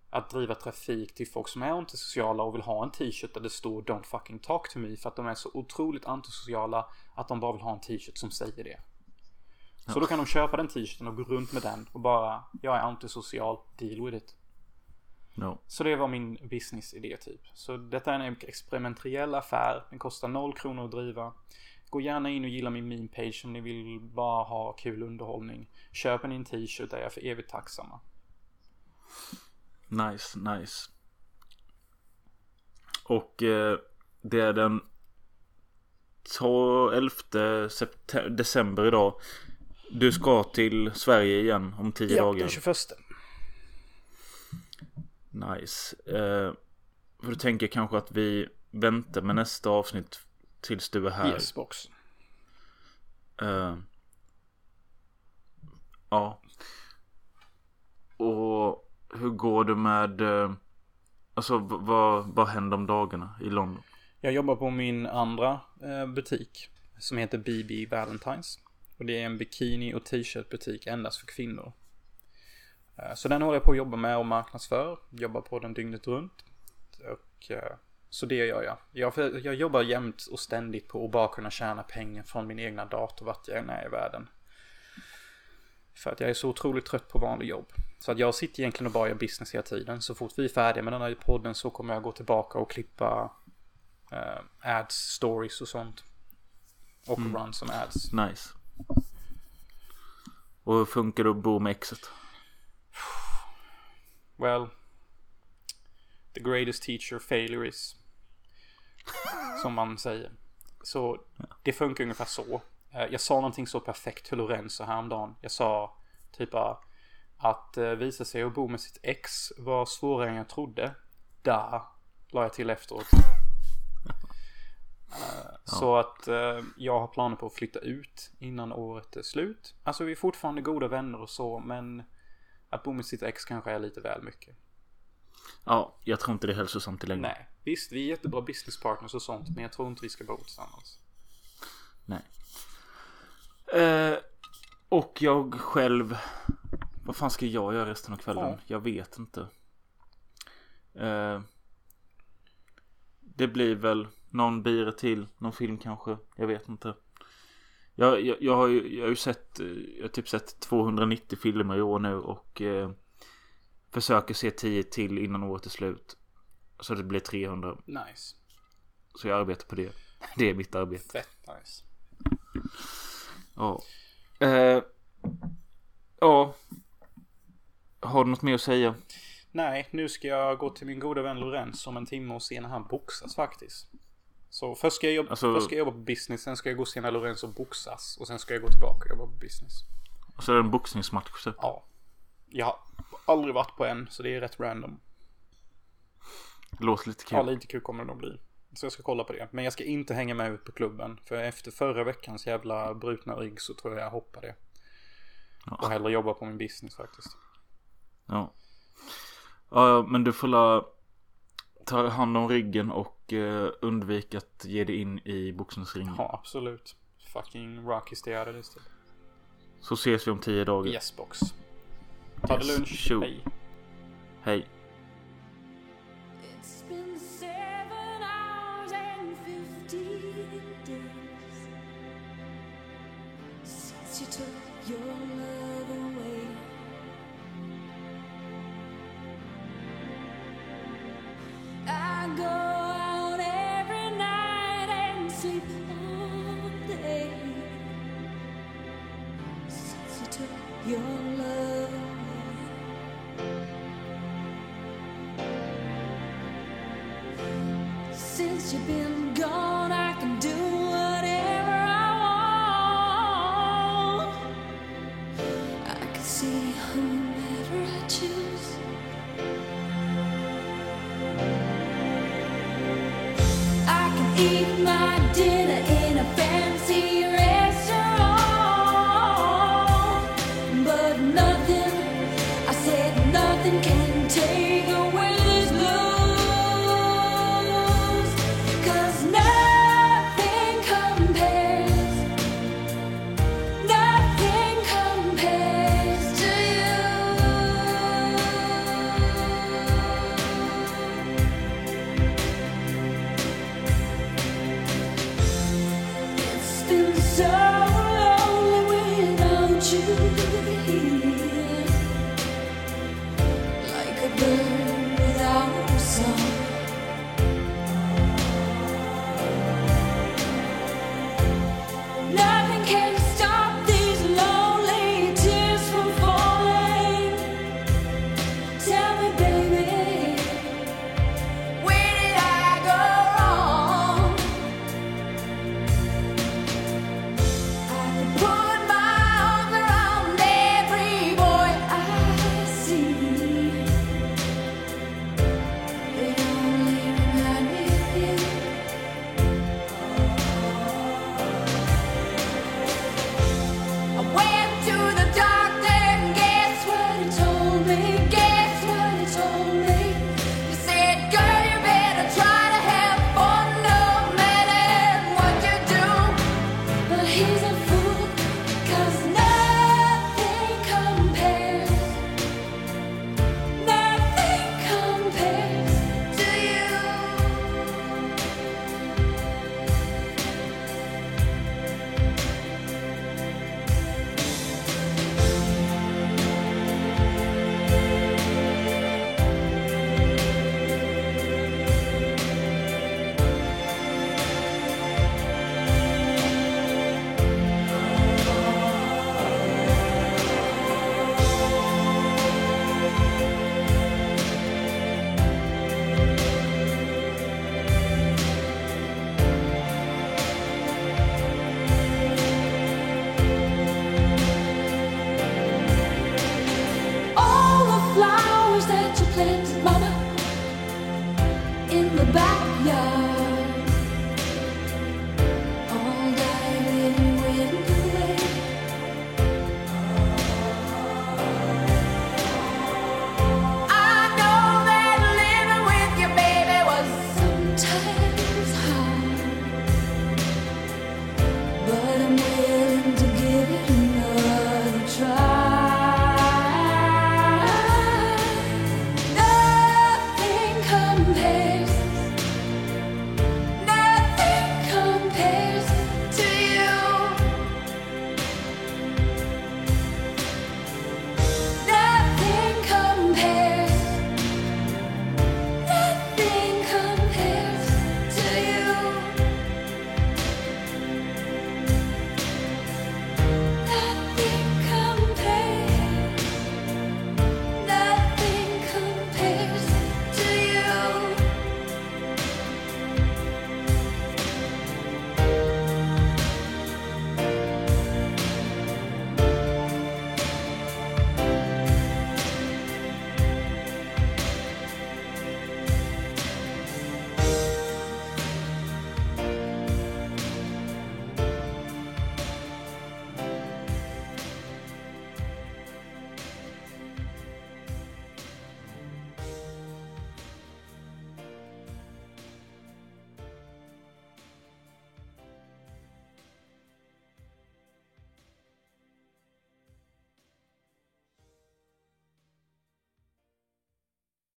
att driva trafik till folk som är antisociala och vill ha en t-shirt där det står Don't fucking talk to me för att de är så otroligt antisociala att de bara vill ha en t-shirt som säger det. Så då kan de köpa den t-shirten och gå runt med den och bara Jag är antisocial, deal with it. No. Så det var min businessidé typ. Så detta är en experimentell affär. Den kostar 0 kronor att driva. Gå gärna in och gilla min meme page om ni vill bara ha kul underhållning. Ni en t-shirt är jag för evigt tacksamma. Nice, nice. Och eh, det är den 11 september, december idag. Du ska till Sverige igen om 10 Ja, dagar. den 21. Nice. Eh, för du tänker kanske att vi väntar med nästa avsnitt tills du är här. Yes box. Eh, ja. Och hur går det med... Eh, alltså vad, vad händer om dagarna i London? Jag jobbar på min andra eh, butik. Som heter BB Valentines. Och det är en bikini och t-shirt butik endast för kvinnor. Eh, Så den håller jag på att jobba med och marknadsför. Jobbar på den dygnet runt. Och eh, så det gör jag. Jag, jag jobbar jämt och ständigt på att bara kunna tjäna pengar från min egna dator vart jag än är i världen. För att jag är så otroligt trött på vanlig jobb. Så att jag sitter egentligen och bara gör business hela tiden. Så fort vi är färdiga med den här podden så kommer jag gå tillbaka och klippa eh, ads, stories och sånt. Och Mm. run som ads. Nice. Och hur funkar det att bo med exet? Well, the greatest teacher failure is. Som man säger. Så det funkar ungefär så. Eh, Jag sa någonting så perfekt till Lorenzo häromdagen. Jag sa typ bara att eh, visa sig att bo med sitt ex var svårare än jag trodde. Där la jag till efteråt. Eh, Så att eh, jag har planer på att flytta ut innan året är slut. Alltså vi är fortfarande goda vänner och så men att bo med sitt ex kanske är lite väl mycket. Ja, jag tror inte det är hälsosamt i längden. Nej, visst vi är jättebra business partners och sånt men jag tror inte vi ska bo tillsammans. Nej. Eh, och jag själv. Vad fan ska jag göra resten av kvällen? Ja. Jag vet inte. Eh, det blir väl någon bira till. Någon film kanske. Jag vet inte. Jag, jag, jag, har, ju, jag har ju sett. eh, Jag har typ sett 290 filmer i år nu. Och eh, försöker se 10 till innan året är slut. Så det blir 300. Nice. Så jag arbetar på det. Det är mitt arbete. Fett nice. Ja. Eh, ja. Har du något mer att säga? Nej, nu ska jag gå till min goda vän Lorenz om en timme och se när han boxas faktiskt. Så först ska jag jobba, Alltså- först ska jag jobba på business, sen ska jag gå och se när Lorenzo boxas. Och sen ska jag gå tillbaka och jobba på business. Och så är det en boxningsmatch. Så. Ja. Jag har aldrig varit på en, så det är rätt random. Det låter lite kul. Ja, lite kul kommer det nog bli. Så jag ska kolla på det. Men jag ska inte hänga med ut på klubben. För efter förra veckans jävla brutna rygg så tror jag jag hoppar det. Och hellre jobba på min business faktiskt. Ja. Ja, men du får la ta hand om ryggen och eh, undvika att ge dig in i boxningsringen. Ja, absolut. Fucking Rocky this. typ. Så ses vi om tio dagar. Yes box. Ta det Yes, lunch. tjo. Hej. Hej.